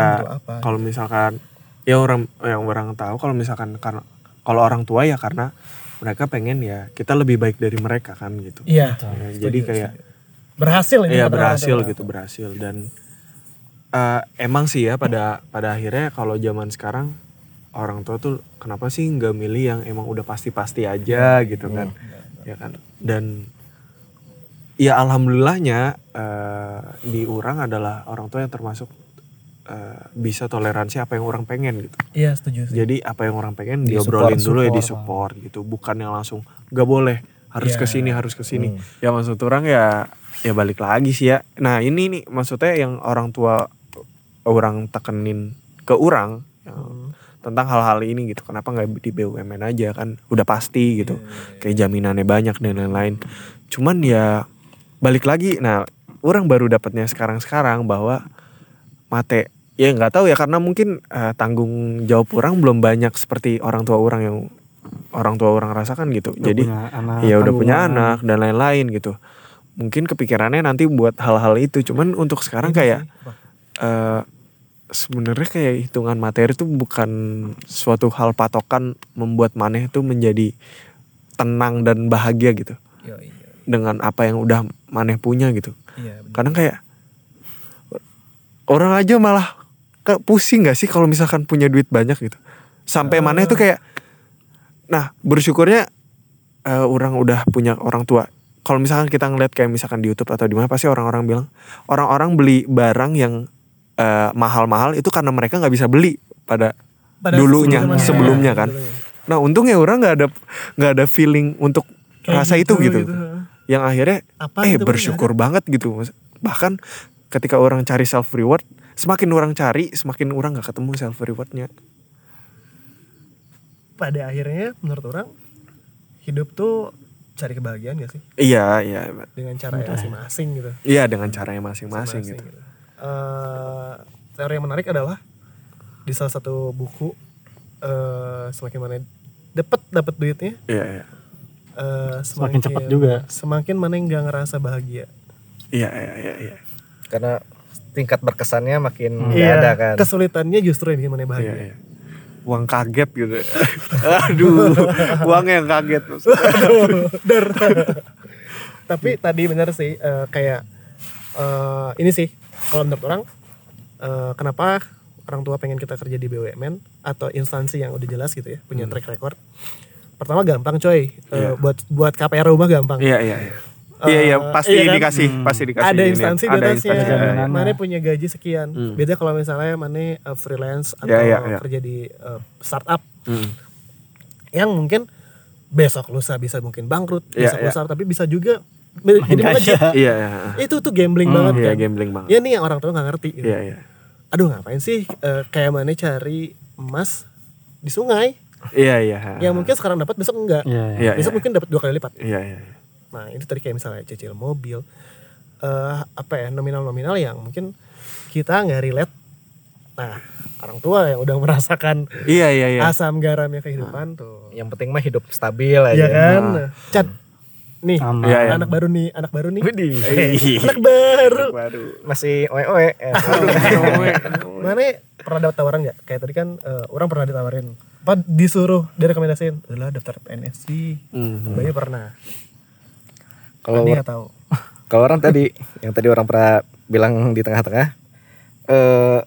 Speaker 1: kalau misalkan ya orang yang orang tahu kalau misalkan karena kalau orang tua ya karena mereka pengen ya kita lebih baik dari mereka kan gitu.
Speaker 2: iya
Speaker 1: Ya, jadi kayak
Speaker 2: berhasil ini
Speaker 1: Iya
Speaker 2: orang
Speaker 1: berhasil gitu berhasil. Dan eh, emang sih ya pada pada akhirnya kalau zaman sekarang orang tua tuh kenapa sih nggak milih yang emang udah pasti-pasti aja gitu kan? ya kan? Dan ya alhamdulillahnya eh, di orang adalah orang tua yang termasuk eh, bisa toleransi apa yang orang pengen gitu.
Speaker 2: Iya setuju sih
Speaker 1: jadi apa yang orang pengen
Speaker 3: Di
Speaker 1: diobrolin
Speaker 3: support,
Speaker 1: dulu ya di support. gitu. Bukan yang langsung nggak boleh harus
Speaker 2: Iya.
Speaker 1: ke sini harus ke sini
Speaker 3: Hmm.
Speaker 1: ya maksud orang ya ya balik lagi sih ya. Nah ini nih maksudnya yang orang tua orang tekenin ke orang yang
Speaker 2: Hmm.
Speaker 1: tentang hal-hal ini gitu. Kenapa nggak di BUMN aja kan? Udah pasti gitu.
Speaker 2: Iya,
Speaker 1: kayak jaminannya banyak dan lain-lain. Cuman ya balik lagi. Nah orang baru dapatnya sekarang-sekarang bahwa mate ya nggak tahu ya karena mungkin eh, tanggung jawab orang belum banyak seperti orang tua orang yang orang tua orang rasakan gitu.
Speaker 4: Udah
Speaker 1: jadi
Speaker 4: anak,
Speaker 1: ya udah punya anak dan lain-lain gitu. Mungkin kepikirannya nanti buat hal-hal itu. Cuman untuk sekarang kayak eh sebenarnya kayak hitungan materi itu bukan suatu hal patokan membuat maneh itu menjadi tenang dan bahagia gitu.
Speaker 2: Iya, iya,
Speaker 1: dengan apa yang udah maneh punya gitu.
Speaker 2: Iya,
Speaker 1: kadang kayak orang aja malah pusing gak sih kalau misalkan punya duit banyak gitu? Sampai maneh itu kayak nah bersyukurnya eh, orang udah punya orang tua. Kalau misalkan kita ngeliat kayak misalkan di YouTube atau di mana pasti orang-orang bilang orang-orang beli barang yang eh, mahal-mahal itu karena mereka nggak bisa beli pada
Speaker 2: Pada
Speaker 1: dulunya
Speaker 2: sebelumnya.
Speaker 1: sebelumnya kan.
Speaker 2: Sebelumnya.
Speaker 1: nah untungnya orang nggak ada nggak ada feeling untuk
Speaker 2: Kayak
Speaker 1: rasa itu gitu,
Speaker 2: gitu.
Speaker 1: yang akhirnya
Speaker 2: Apa
Speaker 1: eh bersyukur banget gitu. Bahkan ketika orang cari self reward semakin orang cari semakin orang nggak ketemu self rewardnya.
Speaker 2: Pada akhirnya menurut orang hidup tuh cari kebahagiaan gak sih?
Speaker 1: Iya iya.
Speaker 2: Dengan cara yang masing-masing gitu.
Speaker 1: Iya dengan caranya masing-masing gitu.
Speaker 2: Eh, teori yang menarik adalah di salah satu buku eh semakin mana dapat dapat duitnya
Speaker 1: iya iya.
Speaker 2: eh,
Speaker 4: Semakin cepat juga.
Speaker 2: semakin mana yang nggak ngerasa bahagia.
Speaker 1: Iya iya iya, iya.
Speaker 3: karena tingkat berkesannya makin nggak
Speaker 2: Iya,
Speaker 3: ada kan.
Speaker 2: Kesulitannya justru yang bikin mana
Speaker 1: iya,
Speaker 2: bahagia.
Speaker 1: Iya. uang kaget gitu [LAUGHS] aduh uang yang kaget [LAUGHS]
Speaker 2: Der. tapi tadi benar sih eh, kayak eh, ini sih kalau menurut orang eh, kenapa orang tua pengen kita kerja di BUMN atau instansi yang udah jelas gitu ya punya track record? Pertama gampang coy. Eh,
Speaker 1: Iya.
Speaker 2: buat buat KPR rumah gampang.
Speaker 1: Iya iya iya iya iya
Speaker 2: Eh,
Speaker 1: pasti
Speaker 2: iya kan?
Speaker 1: dikasih pasti dikasih
Speaker 2: ada
Speaker 1: ini.
Speaker 2: instansi
Speaker 1: ada instansi
Speaker 4: Jaminannya.
Speaker 2: mana punya gaji sekian
Speaker 1: Hmm.
Speaker 2: beda kalau misalnya mana eh, freelance atau
Speaker 1: Iya, iya, iya.
Speaker 2: kerja di eh, startup
Speaker 1: Hmm.
Speaker 2: yang mungkin besok lusa bisa mungkin bangkrut
Speaker 1: Iya,
Speaker 2: besok
Speaker 1: iya.
Speaker 2: lusa tapi bisa juga jadi melejit. [LAUGHS]
Speaker 1: iya iya
Speaker 2: itu tuh gambling
Speaker 4: Hmm,
Speaker 2: banget
Speaker 1: iya
Speaker 2: kan
Speaker 1: gambling banget
Speaker 2: ya nih yang orang tua nggak ngerti gitu.
Speaker 1: iya iya
Speaker 2: aduh ngapain sih eh, kayak mana cari emas di sungai
Speaker 1: iya iya
Speaker 2: yang mungkin sekarang dapat besok enggak
Speaker 4: Iya, iya.
Speaker 1: iya
Speaker 2: besok
Speaker 1: iya
Speaker 2: mungkin dapat dua kali lipat
Speaker 1: iya iya iya.
Speaker 2: Nah itu tadi kayak misalnya cicil mobil eh apa ya nominal-nominal yang mungkin kita nggak relate. Nah orang tua yang udah merasakan
Speaker 1: iya iya iya.
Speaker 2: asam garamnya kehidupan tuh.
Speaker 3: yang penting mah hidup stabil aja.
Speaker 2: Iya kan? Chat nih
Speaker 4: Aman.
Speaker 1: Iya, iya.
Speaker 2: anak baru nih anak baru nih.
Speaker 3: Widih. [LAUGHS]
Speaker 2: anak baru.
Speaker 1: Baru.
Speaker 3: Masih oe [LAUGHS] oe
Speaker 2: mana pernah dapat tawaran nggak? Kayak tadi kan eh, orang pernah ditawarin. Apa disuruh direkomendasiin? Udah daftar PNS sih
Speaker 1: Mhm.
Speaker 2: Bayu pernah
Speaker 3: kalau
Speaker 2: tahu
Speaker 3: kalau orang tadi yang tadi orang pernah bilang di tengah-tengah eh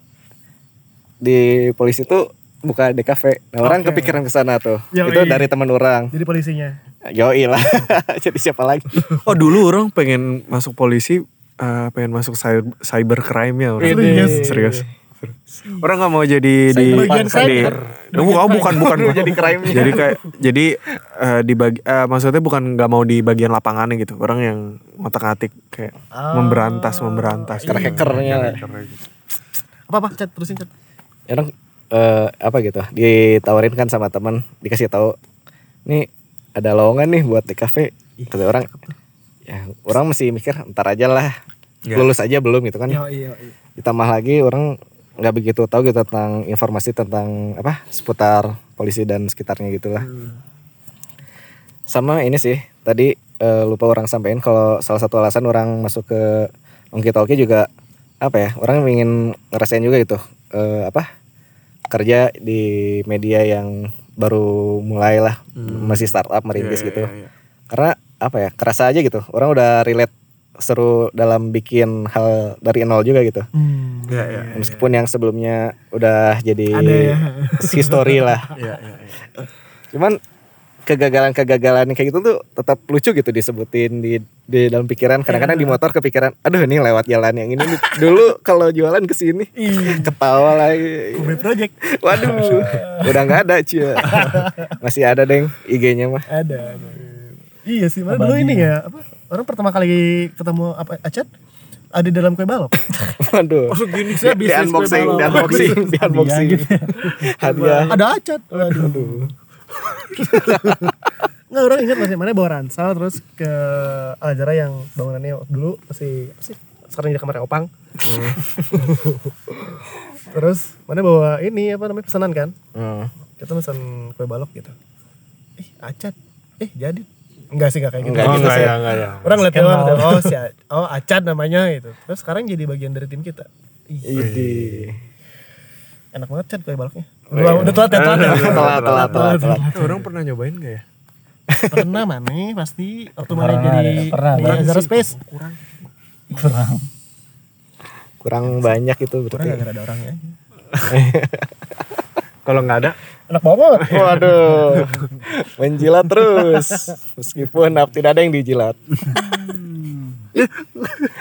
Speaker 3: di polisi tuh buka DKV. Nah, orang kepikiran ke sana tuh.
Speaker 2: Yoi.
Speaker 3: Itu dari teman orang.
Speaker 2: Jadi polisinya.
Speaker 3: Yoi lah. [LAUGHS] Jadi siapa lagi? [LAUGHS]
Speaker 1: Oh dulu orang pengen masuk polisi, eh, pengen masuk cyber, cyber crime ya orang.
Speaker 2: Serius?
Speaker 1: Serius. [LAUGHS] Orang nggak mau jadi di
Speaker 2: Bagian
Speaker 1: di. Oh, bukan bukan [LAUGHS] bukan
Speaker 3: Jadi crime-nya.
Speaker 1: jadi kayak jadi eh, di bagi eh, maksudnya bukan nggak mau di bagian lapangannya gitu orang yang ngotak atik kayak memberantas memberantas
Speaker 3: Karena hackernya lah.
Speaker 2: Apa apa chat terusin chat.
Speaker 3: Ya, orang eh, apa gitu ditawarin kan sama teman dikasih tahu nih ada lowongan nih buat di kafe kata orang ya orang masih mikir ntar aja lah
Speaker 1: Ya.
Speaker 3: lulus aja belum gitu kan
Speaker 2: Yo iya iya.
Speaker 3: ditambah lagi orang nggak begitu tahu gitu tentang informasi tentang apa seputar polisi dan sekitarnya gitulah sama ini sih tadi eh, lupa orang sampein kalau salah satu alasan orang masuk ke Ongki Talki juga apa ya orang ingin ngerasain juga gitu eh, apa kerja di media yang baru mulai lah masih startup merintis
Speaker 1: Iya,
Speaker 3: gitu.
Speaker 1: iya, iya.
Speaker 3: karena apa ya kerasa aja gitu orang udah relate seru dalam bikin hal dari nol juga gitu
Speaker 2: Hmm.
Speaker 1: Iya, iya, iya.
Speaker 3: meskipun yang sebelumnya udah jadi
Speaker 2: Ada ya. [LAUGHS]
Speaker 3: history lah
Speaker 1: Iya, [LAUGHS] iya, iya.
Speaker 3: cuman kegagalan-kegagalan kayak gitu tuh tetap lucu gitu disebutin di di dalam pikiran kadang-kadang di motor kepikiran aduh ini lewat jalan yang ini dulu kalau jualan ke sini ketawa lagi
Speaker 2: Ube Project
Speaker 3: waduh [LAUGHS] udah nggak ada cia masih ada deng IG-nya mah
Speaker 2: ada. ada. Iya sih, mana dulu ini ya apa orang pertama kali ketemu apa Acet ada di dalam kue balok. [LAUGHS]
Speaker 3: waduh
Speaker 2: gini
Speaker 3: di, di unboxing di unboxing di unboxing hadiah
Speaker 2: ada Acet. Waduh. Nggak orang ingat masih mana bawa ransel terus ke Aljara yang bangunannya dulu masih apa sih sekarang jadi kamarnya opang. terus mana bawa ini apa namanya pesanan kan?
Speaker 3: Hmm.
Speaker 2: Kita pesan kue balok gitu. Eh Acet, eh jadi Enggak sih enggak kayak gitu.
Speaker 3: Enggak
Speaker 1: Oh,
Speaker 3: gitu
Speaker 1: enggak
Speaker 3: sih.
Speaker 1: ya, enggak ya.
Speaker 2: Orang ngeliat doang oh si oh Acat namanya gitu. Terus sekarang jadi bagian dari tim kita. Ih,
Speaker 3: Idi.
Speaker 2: enak banget Cat kue baloknya. Udah, udah telat ya, telat ya. [LAUGHS]
Speaker 3: telat telat telat telat
Speaker 1: Eh, orang pernah nyobain gak ya?
Speaker 2: Pernah mana pasti waktu mana
Speaker 4: Pernah
Speaker 2: jadi
Speaker 4: ada, pernah.
Speaker 2: Azara Space.
Speaker 4: kurang
Speaker 3: kurang banyak itu
Speaker 2: Kurang
Speaker 3: berarti
Speaker 2: gak ada orangnya. [LAUGHS]
Speaker 1: Kalau nggak ada,
Speaker 2: Enak banget. [LAUGHS]
Speaker 3: Waduh, menjilat terus. Meskipun tidak ada yang dijilat.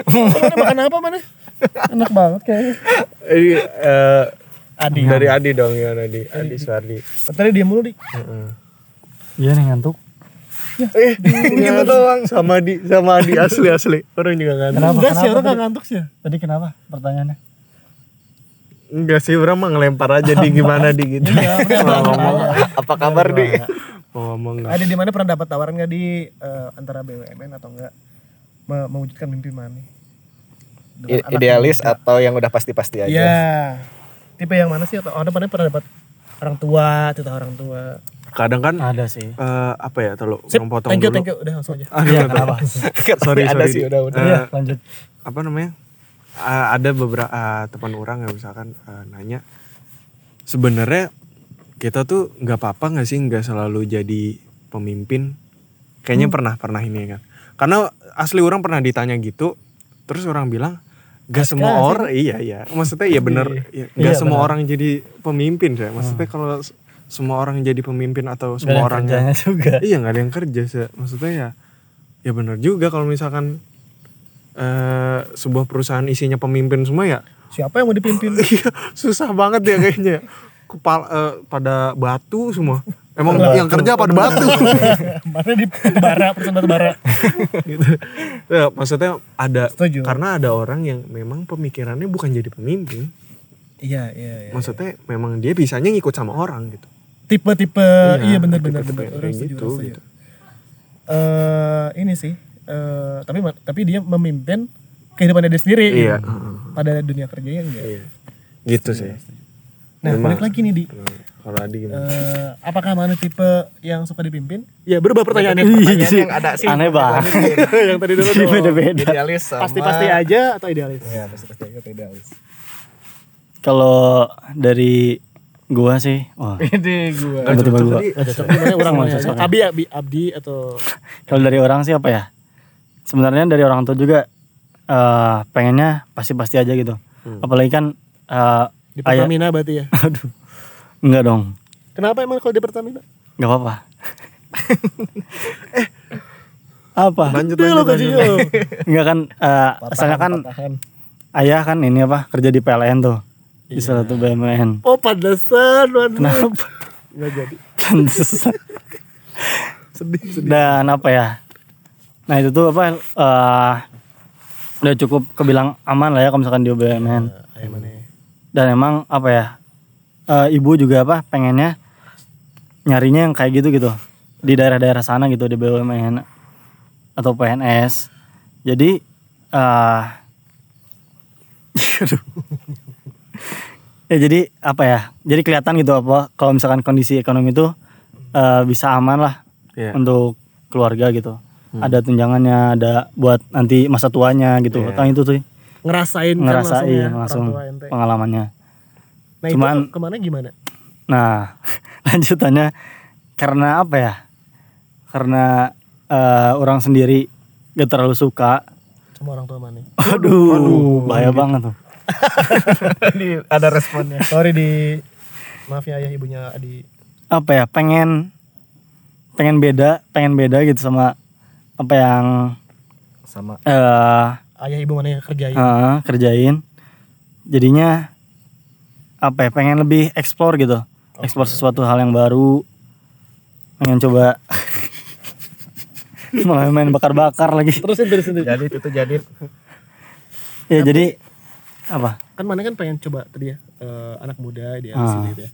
Speaker 2: Mana makan apa mana? Enak banget kayaknya.
Speaker 1: ini eh,
Speaker 2: Adi.
Speaker 1: dari Adi dong ya Adi, Adi Suardi.
Speaker 2: Tadi dia mulu di.
Speaker 4: iya nih ngantuk
Speaker 1: Eh, gitu doang sama di sama Adi asli asli. Orang juga nggak
Speaker 4: Kenapa?
Speaker 2: Enggak sih,
Speaker 4: Kenapa
Speaker 2: orang
Speaker 4: tadi?
Speaker 2: gak ngantuk sih.
Speaker 4: tadi kenapa pertanyaannya
Speaker 1: Enggak sih, orang mah ngelempar aja di gimana di gitu. Ngomong,
Speaker 3: Apa kabar di?
Speaker 1: mau ngomong nggak?
Speaker 2: Ada di mana pernah dapat tawaran gak di eh, antara BUMN atau enggak me- mewujudkan mimpi mana?
Speaker 3: Idealis
Speaker 2: muda.
Speaker 3: atau yang udah pasti-pasti aja?
Speaker 2: Iya. Tipe yang mana sih atau ada mana pernah dapat orang tua, cerita orang tua.
Speaker 1: Kadang kan
Speaker 4: ada sih
Speaker 1: eh, apa ya, terlalu potong
Speaker 2: thank you,
Speaker 1: dulu.
Speaker 2: thank you. Udah langsung aja.
Speaker 1: Aduh,
Speaker 4: Iya,
Speaker 1: aduh.
Speaker 4: kenapa? [LAUGHS]
Speaker 1: sorry,
Speaker 3: ada
Speaker 1: sorry.
Speaker 3: sih udah udah.
Speaker 1: Eh,
Speaker 4: Iya, lanjut
Speaker 1: apa namanya? Eh, ada beberapa eh, teman orang yang misalkan eh, nanya sebenarnya kita tuh nggak apa-apa nggak sih nggak selalu jadi pemimpin? Kayaknya pernah pernah ini kan. Karena asli orang pernah ditanya gitu terus orang bilang gak semua orang iya iya. Maksudnya iya bener. Iya, nggak
Speaker 4: Iya,
Speaker 1: semua
Speaker 4: benar.
Speaker 1: orang jadi pemimpin saya maksudnya kalau s- semua orang jadi pemimpin atau
Speaker 4: Gak
Speaker 1: semua orang
Speaker 4: juga.
Speaker 1: Iya nggak ada yang kerja sih maksudnya ya ya benar juga kalau misalkan eh sebuah perusahaan isinya pemimpin semua ya
Speaker 2: Siapa yang mau dipimpin? [LAUGHS]
Speaker 1: iya susah banget ya kayaknya kepala eh, pada batu semua emang yang kerja pada batu [LAUGHS]
Speaker 2: mana di batu bara, perusahaan batu bara. [LAUGHS]
Speaker 1: gitu ya, maksudnya ada
Speaker 2: Setuju.
Speaker 1: karena ada orang yang memang pemikirannya bukan jadi pemimpin
Speaker 2: Iya, iya, iya.
Speaker 1: maksudnya memang dia bisanya ngikut sama orang gitu
Speaker 2: Tipe-tipe iya benar benar benar. Orang
Speaker 1: gitu,
Speaker 2: setuju.
Speaker 1: gitu.
Speaker 2: Eh, ini sih eh tapi tapi dia memimpin kehidupannya dia sendiri
Speaker 1: iya
Speaker 2: gitu.
Speaker 1: heeh,
Speaker 2: pada dunia kerjanya enggak.
Speaker 1: iya gitu sih
Speaker 2: Nah,
Speaker 1: Memang.
Speaker 2: balik lagi nih di
Speaker 1: Nah, kalau Adi gimana
Speaker 2: eh, apakah mana tipe yang suka dipimpin? Ya berubah pertanyaannya.
Speaker 3: Pertanyaan yang ada sih.
Speaker 4: aneh banget
Speaker 2: yang tadi dulu
Speaker 4: Iya, [LAUGHS] beda-beda
Speaker 3: Idealis sama
Speaker 2: Pasti-pasti aja atau idealis?
Speaker 3: Iya, pasti-pasti aja atau idealis.
Speaker 4: kalau dari gua sih wah [LAUGHS]
Speaker 3: Ini gua.
Speaker 4: tiba-tiba gua
Speaker 2: Gimana orang
Speaker 4: cocok.
Speaker 2: Abi, abi, abdi atau
Speaker 4: kalau dari orang sih apa ya sebenarnya dari orang tua juga eh pengennya pasti-pasti aja gitu
Speaker 1: Hmm.
Speaker 4: apalagi kan eh,
Speaker 2: Di
Speaker 4: Ayah.
Speaker 2: Pertamina berarti ya. [LAUGHS]
Speaker 4: Aduh. Enggak dong.
Speaker 2: Kenapa emang kalau di Pertamina?
Speaker 4: Enggak apa-apa. [LAUGHS] apa?
Speaker 1: Lanjut
Speaker 2: lo
Speaker 1: lanjut.
Speaker 4: Enggak [LAUGHS] kan eh asalnya kan ayah kan ini apa kerja di PLN tuh. Di salah satu BUMN.
Speaker 2: Oh pantesan waduh.
Speaker 4: Kenapa?
Speaker 2: Nggak jadi.
Speaker 4: Pantesan.
Speaker 2: Sedih sedih.
Speaker 4: Dan apa ya? Nah itu tuh apa? eh udah cukup kebilang aman lah ya kalau misalkan di BUMN.
Speaker 2: Ya?
Speaker 4: Dan emang apa ya? eh, ibu juga apa? Pengennya nyarinya yang kayak gitu gitu di daerah-daerah sana gitu di BUMN atau PNS. Jadi aduh. [LAUGHS] ya jadi apa ya? Jadi kelihatan gitu apa kalau misalkan kondisi ekonomi itu eh, bisa aman lah
Speaker 1: Iya.
Speaker 4: untuk keluarga gitu. Ada tunjangannya, ada buat nanti masa tuanya gitu.
Speaker 1: Iya.
Speaker 4: Kan itu tuh
Speaker 2: Ngerasain, kan
Speaker 4: ngerasain
Speaker 2: langsung, ya,
Speaker 4: langsung pengalamannya.
Speaker 2: Nah
Speaker 4: Cuman-
Speaker 2: itu ke mana gimana?
Speaker 4: Nah, [LAUGHS] lanjutannya karena apa ya? Karena eh, orang sendiri gak terlalu suka.
Speaker 2: Sama orang tua mana?
Speaker 4: Aduh, bahaya banget tuh. [LAUGHS]
Speaker 3: ada responnya.
Speaker 2: Sorry di maaf ya ayah ibunya Adi.
Speaker 4: Apa ya? Pengen pengen beda, pengen beda gitu sama apa yang
Speaker 3: Sama
Speaker 4: eh
Speaker 2: Ayah ibu mana yang kerjain?
Speaker 4: eh, kerjain. Jadinya apa ya? Pengen lebih explore gitu. Explore sesuatu hal yang baru. Pengen coba [LAUGHS] malah main bakar-bakar lagi.
Speaker 2: Terusin terusin.
Speaker 3: jadi itu tuh jadi
Speaker 4: Ya jadi apa?
Speaker 2: Kan mana kan pengen coba tadi ya eh, anak muda dia
Speaker 4: Ah.
Speaker 2: sini gitu ya.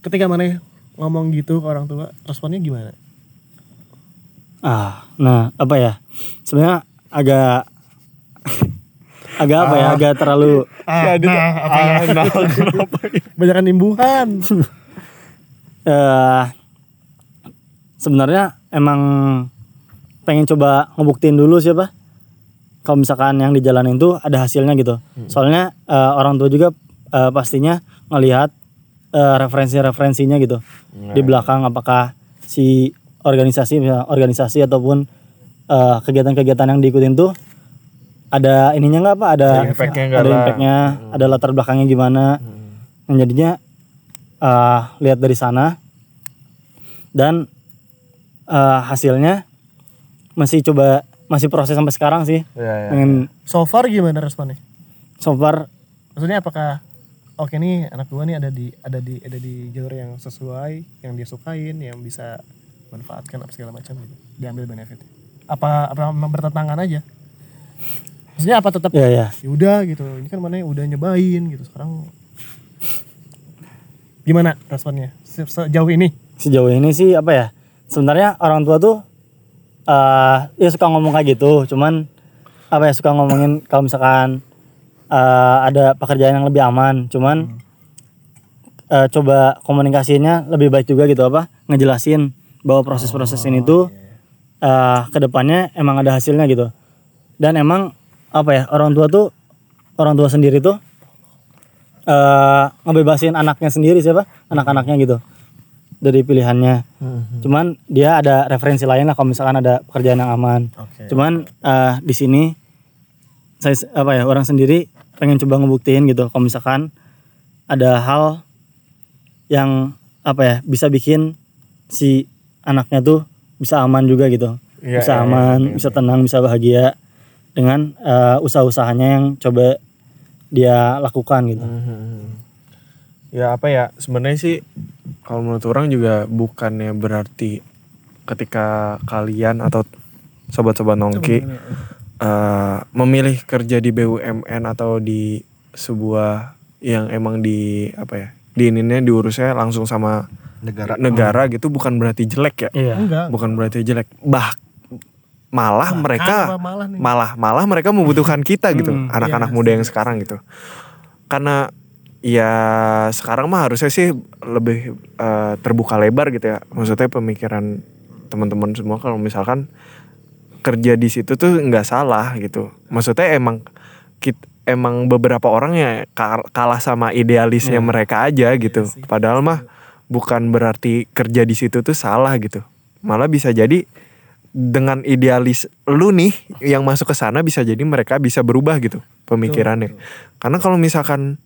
Speaker 2: Ketika mana ngomong gitu ke orang tua, responnya gimana?
Speaker 4: Ah, nah apa ya? Sebenarnya agak agak apa ya? Agak terlalu
Speaker 2: Ah, nah, apa ya? [LAUGHS] Banyakan imbuhan. [LAUGHS]
Speaker 4: eh sebenarnya emang pengen coba ngebuktiin dulu siapa? Kalau misalkan yang dijalanin tuh ada hasilnya gitu. Soalnya eh, orang tua juga eh, pastinya ngelihat eh, referensi-referensinya gitu di belakang apakah si organisasi misalnya organisasi ataupun eh, kegiatan-kegiatan yang diikutin tuh ada ininya nggak apa ada
Speaker 1: Ada impact-nya
Speaker 4: ada impactnya ada latar belakangnya gimana. Nah, jadinya eh, lihat dari sana. Dan eh, hasilnya masih coba masih proses sampai sekarang sih.
Speaker 1: Iya, iya.
Speaker 4: pengen
Speaker 2: So far gimana responnya?
Speaker 4: so far
Speaker 2: Maksudnya apakah oke nih anak gua nih ada di ada di ada di jalur yang sesuai, yang dia sukain, yang bisa manfaatkan apa segala macam gitu, diambil benefit. Apa apa memang bertentangan aja? Maksudnya apa tetap
Speaker 4: ya ya
Speaker 2: ya udah gitu. Ini kan mana udah nyobain gitu. Sekarang gimana responnya Se- sejauh ini?
Speaker 4: sejauh ini sih apa ya sebenarnya orang tua tuh eh ya suka ngomong kayak gitu cuman apa ya suka ngomongin kalau misalkan eh, ada pekerjaan yang lebih aman cuman eh, coba komunikasinya lebih baik juga gitu apa ngejelasin bahwa proses-proses ini tuh eh ke depannya emang ada hasilnya gitu. Dan emang apa ya orang tua tuh orang tua sendiri tuh eh ngebebasin anaknya sendiri siapa? Anak-anaknya gitu. Dari pilihannya. Cuman dia ada referensi lain lah kalau misalkan ada pekerjaan yang aman.
Speaker 2: Oke.
Speaker 4: cuman eh, di sini saya apa ya orang sendiri pengen coba ngebuktiin gitu. Kalau misalkan ada hal yang apa ya bisa bikin si anaknya tuh bisa aman juga gitu.
Speaker 1: Iya,
Speaker 4: bisa
Speaker 1: iya,
Speaker 4: aman
Speaker 1: iya,
Speaker 4: bisa tenang bisa bahagia dengan eh, usaha-usahanya yang coba dia lakukan gitu.
Speaker 1: Mhm. Ya apa ya sebenarnya sih kalau menurut orang juga bukannya berarti ketika kalian atau sobat-sobat nongki eh, memilih kerja di BUMN atau di sebuah yang emang di apa ya di ininya diurusnya langsung sama
Speaker 3: negara.
Speaker 1: Negara gitu bukan berarti jelek ya.
Speaker 4: Iya.
Speaker 2: Enggak.
Speaker 1: bukan berarti jelek. Bah malah
Speaker 2: Bahkan
Speaker 1: mereka
Speaker 2: malah nih?
Speaker 1: malah malah mereka membutuhkan kita gitu.
Speaker 4: Hmm,
Speaker 1: anak-anak
Speaker 2: iya,
Speaker 1: muda yang sekarang gitu. Karena ya sekarang mah harusnya sih lebih eh, terbuka lebar gitu ya. Maksudnya pemikiran teman-teman semua kalau misalkan kerja di situ tuh nggak salah gitu. Maksudnya emang kit, emang beberapa orang ya kal- kalah sama idealisnya mereka aja gitu.
Speaker 2: Sih.
Speaker 1: padahal mah bukan berarti kerja di situ tuh salah gitu. Malah bisa jadi dengan idealis lu nih yang masuk ke sana bisa jadi mereka bisa berubah gitu pemikirannya. Karena kalau misalkan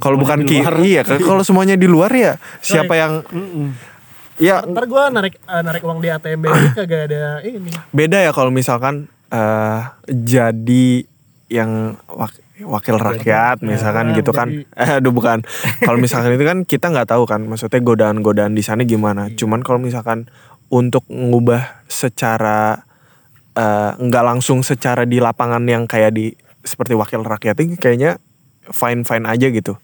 Speaker 1: kalau bukan ki iya kan kalau semuanya di luar ya siapa yang ya
Speaker 2: ntar gue narik eh, narik uang di ATM [COUGHS] kagak ada ini.
Speaker 1: Beda ya kalau misalkan eh jadi yang wak- wakil rakyat misalkan gitu kan. eh [LAUGHS] aduh bukan. Kalau misalkan itu kan kita nggak tahu kan maksudnya godaan-godaan di sana gimana. Cuman kalau misalkan untuk ngubah secara eh, nggak langsung secara di lapangan yang kayak di seperti wakil rakyat ini kayaknya fine fine aja gitu.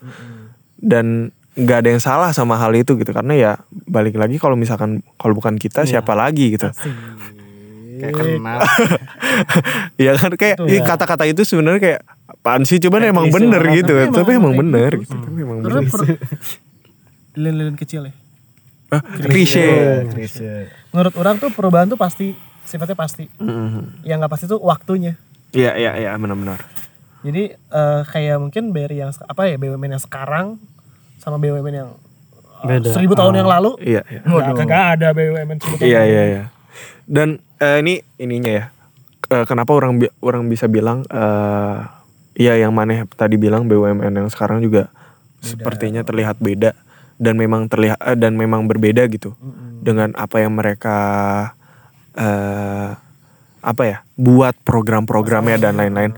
Speaker 1: Dan nggak ada yang salah sama hal itu gitu. Karena ya balik lagi kalau misalkan kalau bukan kita siapa lagi gitu
Speaker 3: Kayak kenal. [LAUGHS]
Speaker 1: Iya kan kayak
Speaker 2: Betul.
Speaker 1: kata-kata itu sebenarnya kayak apaan sih? Cuman emang
Speaker 4: klise
Speaker 1: bener gitu.
Speaker 2: Tapi
Speaker 1: tapi,
Speaker 2: emang
Speaker 1: emang
Speaker 2: kayak
Speaker 1: bener
Speaker 2: gitu.
Speaker 1: gitu. Tapi emang
Speaker 2: karena
Speaker 1: bener. [LAUGHS]
Speaker 2: lilin-lilin kecil ya?
Speaker 1: Ah, klise.
Speaker 2: Menurut orang tuh perubahan tuh pasti sifatnya pasti.
Speaker 1: Mhm.
Speaker 2: yang nggak pasti tuh waktunya.
Speaker 1: Iya iya iya benar-benar.
Speaker 2: Jadi eh, kayak mungkin BRI yang apa ya BUMN yang sekarang sama BUMN yang eh,
Speaker 4: Beda.
Speaker 2: seribu tahun yang lalu?
Speaker 1: Iya. Iya
Speaker 2: nggak kagak ada BUMN seribu tahun
Speaker 1: iya iya
Speaker 2: lalu.
Speaker 1: iya dan eh, ini ininya ya. Eh, kenapa orang bi- orang bisa bilang eh iya yang mana tadi bilang BUMN yang sekarang juga sepertinya terlihat beda dan memang terlihat eh, dan memang berbeda gitu dengan apa yang mereka eh apa ya buat program-programnya dan lain-lain.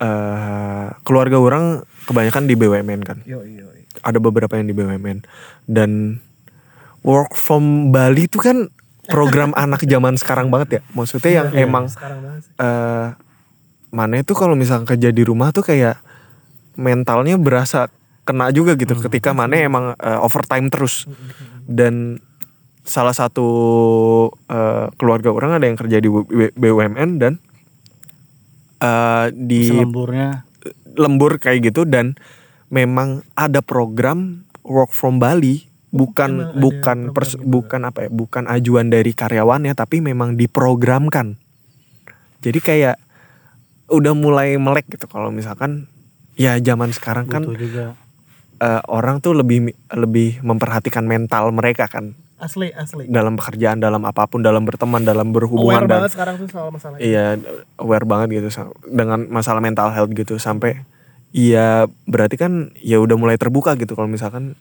Speaker 1: Eh keluarga orang kebanyakan di BUMN kan?
Speaker 2: Yo, yo, yo.
Speaker 1: ada beberapa yang di BUMN dan work from Bali itu kan program [LAUGHS] anak zaman sekarang banget ya? Maksudnya yang emang
Speaker 2: banget sih.
Speaker 1: eh mana itu kalau misalnya kerja di rumah tuh kayak mentalnya berasa kena juga gitu. Ketika mana emang eh, overtime terus. Dan salah satu eh, keluarga orang ada yang kerja di BUMN dan eh, di
Speaker 4: Selemburnya.
Speaker 1: lembur kayak gitu dan memang ada program work from Bali bukan
Speaker 2: Emang ada
Speaker 1: bukan pers-
Speaker 2: gitu.
Speaker 1: bukan apa ya bukan ajuan dari karyawannya tapi memang diprogramkan jadi kayak udah mulai melek gitu kalau misalkan ya zaman sekarang kan
Speaker 4: butuh juga.
Speaker 1: eh, orang tuh lebih lebih memperhatikan mental mereka kan
Speaker 2: asli asli
Speaker 1: dalam pekerjaan dalam apa pun dalam berteman dalam
Speaker 2: aware
Speaker 1: berhubungan dan
Speaker 2: banget sekarang tuh soal masalah.
Speaker 1: Iya aware banget gitu dengan masalah mental health gitu sampai iya berarti kan ya udah mulai terbuka gitu kalau misalkan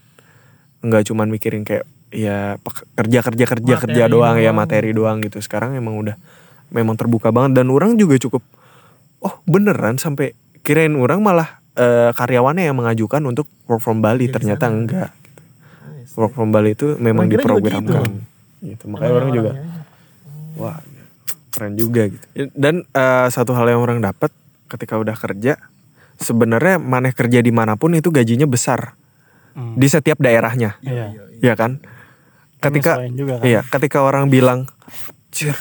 Speaker 1: nggak cuman mikirin kayak ya kerja kerja kerja
Speaker 2: Materi
Speaker 1: kerja doang ya
Speaker 2: doang.
Speaker 1: materi doang gitu. Sekarang emang udah memang terbuka banget. Dan orang juga cukup oh beneran sampai kirain orang malah eh, karyawannya yang mengajukan untuk work from Bali.
Speaker 2: Dari
Speaker 1: ternyata
Speaker 2: sana.
Speaker 1: enggak.
Speaker 2: Nice.
Speaker 1: work from Bali itu memang diprogramkan gitu. Makanya orang juga wah keren juga gitu. Dan eh, satu hal yang orang dapat ketika udah kerja sebenarnya maneh kerja di mana pun itu gajinya besar
Speaker 4: Hmm.
Speaker 1: di setiap daerahnya
Speaker 4: Iya.
Speaker 1: ya kan ketika
Speaker 4: juga kan.
Speaker 1: iya ketika orang bilang Cir,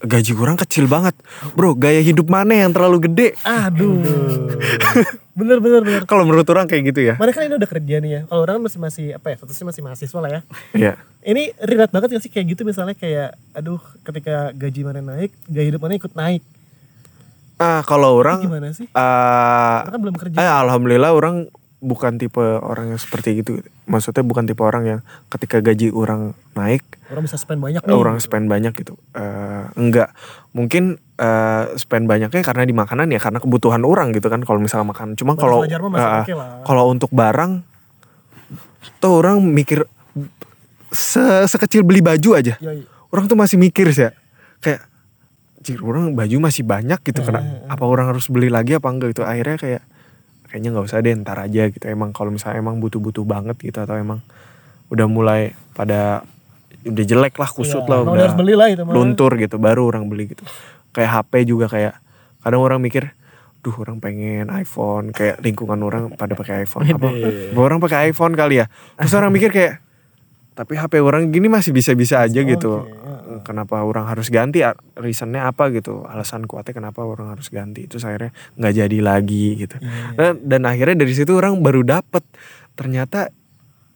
Speaker 1: gaji kurang kecil banget bro gaya hidup mana yang terlalu gede
Speaker 2: aduh [LAUGHS] bener bener bener
Speaker 1: kalau menurut orang kayak gitu ya
Speaker 2: Mereka kan ini udah kerja nih ya. Kalau orang masih masih apa ya? Statusnya masih mahasiswa lah ya.
Speaker 1: iya
Speaker 2: Ini relate banget gak sih kayak gitu misalnya kayak aduh ketika gaji mana naik, gaya hidup mana ikut naik.
Speaker 1: ah kalau
Speaker 2: Itu
Speaker 1: orang
Speaker 2: gimana sih?
Speaker 1: ah
Speaker 2: Orang kan belum kerja.
Speaker 1: Eh, alhamdulillah orang bukan tipe orang yang seperti itu. Maksudnya bukan tipe orang yang ketika gaji orang naik,
Speaker 2: Orang bisa spend banyak nih.
Speaker 1: orang spend banyak gitu. Eh, enggak, mungkin eh, spend banyaknya karena di makanan ya, karena kebutuhan orang gitu kan. Kalau misalnya makan, cuma kalau
Speaker 2: lah.
Speaker 1: kalau untuk barang, tuh orang mikir se- sekecil beli baju aja.
Speaker 2: Yoi.
Speaker 1: Orang tuh masih mikir sih ya, kayak Jir, orang baju masih banyak gitu kena apa orang harus beli lagi apa enggak gitu akhirnya kayak kayaknya nggak usah deh ntar aja gitu. Emang kalau misalnya emang butuh-butuh banget gitu atau emang udah mulai pada udah jelek lah kusut
Speaker 2: Iya,
Speaker 1: lah udah
Speaker 2: harus beli lah itu
Speaker 1: luntur gitu baru orang beli gitu. Kayak HP juga kayak kadang orang mikir duh orang pengen iPhone. Kayak lingkungan orang pada pakai iPhone. Apa, apa? Orang pakai iPhone kali ya. Terus orang mikir kayak tapi HP orang gini masih bisa-bisa aja gitu.
Speaker 2: Oke,
Speaker 1: kenapa orang harus ganti? Reasonnya apa gitu? Alasan kuatnya kenapa orang harus ganti? Itu akhirnya nggak jadi lagi gitu.
Speaker 2: Iya,
Speaker 1: dan, dan akhirnya dari situ orang baru dapet. Ternyata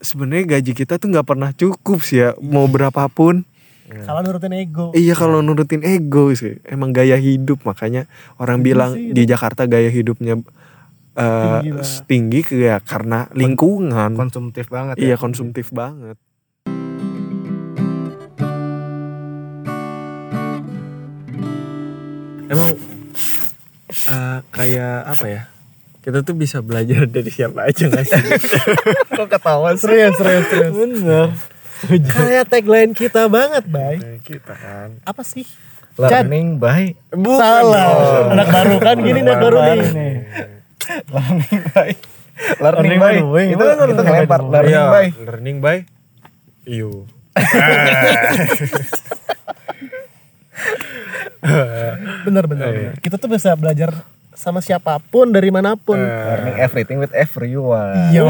Speaker 1: sebenarnya gaji kita tuh nggak pernah cukup sih ya mau berapapun.
Speaker 2: Kalau nurutin ego.
Speaker 1: Iya kalau nurutin ego sih, emang gaya hidup makanya orang
Speaker 2: Iya
Speaker 1: bilang
Speaker 2: sih,
Speaker 1: di Jakarta gaya hidupnya eh,
Speaker 2: Tinggi
Speaker 1: tinggi ya karena lingkungan.
Speaker 3: Konsumtif banget
Speaker 1: Iya
Speaker 3: ya.
Speaker 1: konsumtif banget. Emang eh, kayak apa ya? kita tuh bisa belajar [LAUGHS] dari siapa aja nggak sih? [LAUGHS]
Speaker 3: Kok ketawa?
Speaker 2: Serius, serius, serius.
Speaker 4: Bener.
Speaker 2: Kayak tagline kita banget, Bay.
Speaker 1: Kita kan.
Speaker 2: Apa sih?
Speaker 3: Learning by
Speaker 2: Salah. Anak baru kan gini anak baru nih.
Speaker 3: learning by learning
Speaker 2: Learning
Speaker 3: by itu
Speaker 2: kan
Speaker 3: itu ngelempar
Speaker 2: learning
Speaker 3: learning
Speaker 1: Iya,
Speaker 3: by
Speaker 1: learning by you. [LAUGHS]
Speaker 2: Bener, bener, bener. Kita tuh bisa belajar sama siapa pun dari mana pun.
Speaker 3: learning everything with everyone
Speaker 2: Yo.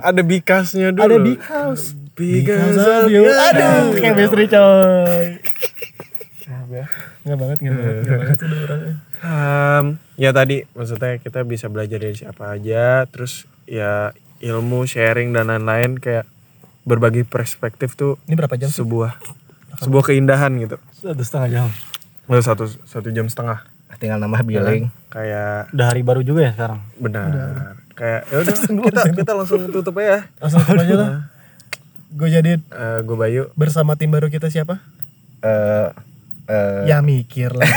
Speaker 1: Ada bikasnya dulu.
Speaker 2: Ada because.
Speaker 1: Because
Speaker 2: of
Speaker 1: of
Speaker 2: you.
Speaker 1: you.
Speaker 2: Aduh, chemistry coy. Nggak banget, nggak banget, nggak banget sih orang.
Speaker 1: Em, ya tadi maksudnya kita bisa belajar dari siapa aja, terus ya ilmu sharing dan lain-lain kayak berbagi perspektif tuh
Speaker 2: Ini berapa jam sih?
Speaker 1: Sebuah keindahan gitu.
Speaker 4: Satu setengah jam.
Speaker 1: Oh, satu satu jam setengah
Speaker 3: tinggal nambah billing
Speaker 1: kayak
Speaker 4: Udah hari baru juga ya sekarang.
Speaker 1: benar kayak ya udah [LAUGHS] kita kita langsung tutup ya.
Speaker 2: Langsung tutup aja lah. [LAUGHS] Gue jadi
Speaker 1: Eh gue Bayu.
Speaker 2: bersama tim baru kita siapa?
Speaker 3: eh eh
Speaker 2: Ya mikir lah. [LAUGHS]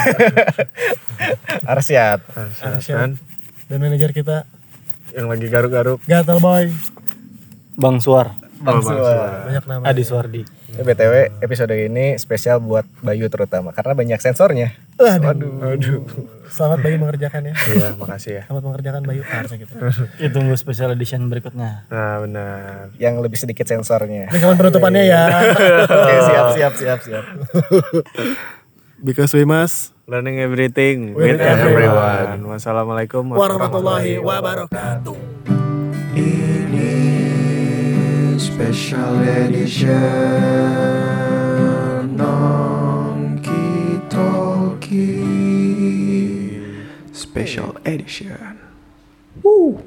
Speaker 3: Arsyad
Speaker 1: Arsyad
Speaker 2: Dan manajer kita
Speaker 1: yang lagi garuk-garuk.
Speaker 2: Gatal Boy.
Speaker 4: Bang Suar,
Speaker 3: Bang
Speaker 1: Bang
Speaker 3: Suar.
Speaker 2: Banyak nama.
Speaker 4: Adi Suardi.
Speaker 3: Eh, BTW episode ini spesial buat Bayu terutama karena banyak sensornya.
Speaker 2: Aduh. Aduh. Selamat Bayu mengerjakan ya.
Speaker 1: Iya, makasih ya.
Speaker 2: Selamat mengerjakan Bayu harusnya gitu. [LAUGHS]
Speaker 4: Ya tunggu special edition berikutnya.
Speaker 1: Nah, benar.
Speaker 3: Yang lebih sedikit sensornya.
Speaker 2: Ini kawan penutupannya ya. [LAUGHS]
Speaker 3: Oke, siap siap siap siap.
Speaker 2: Because we must
Speaker 1: Learning everything
Speaker 2: With
Speaker 1: with, everyone. Wassalamualaikum
Speaker 2: warahmatullahi wabarakatuh.
Speaker 5: Special edition. Nongki Talkie Special edition. Woo!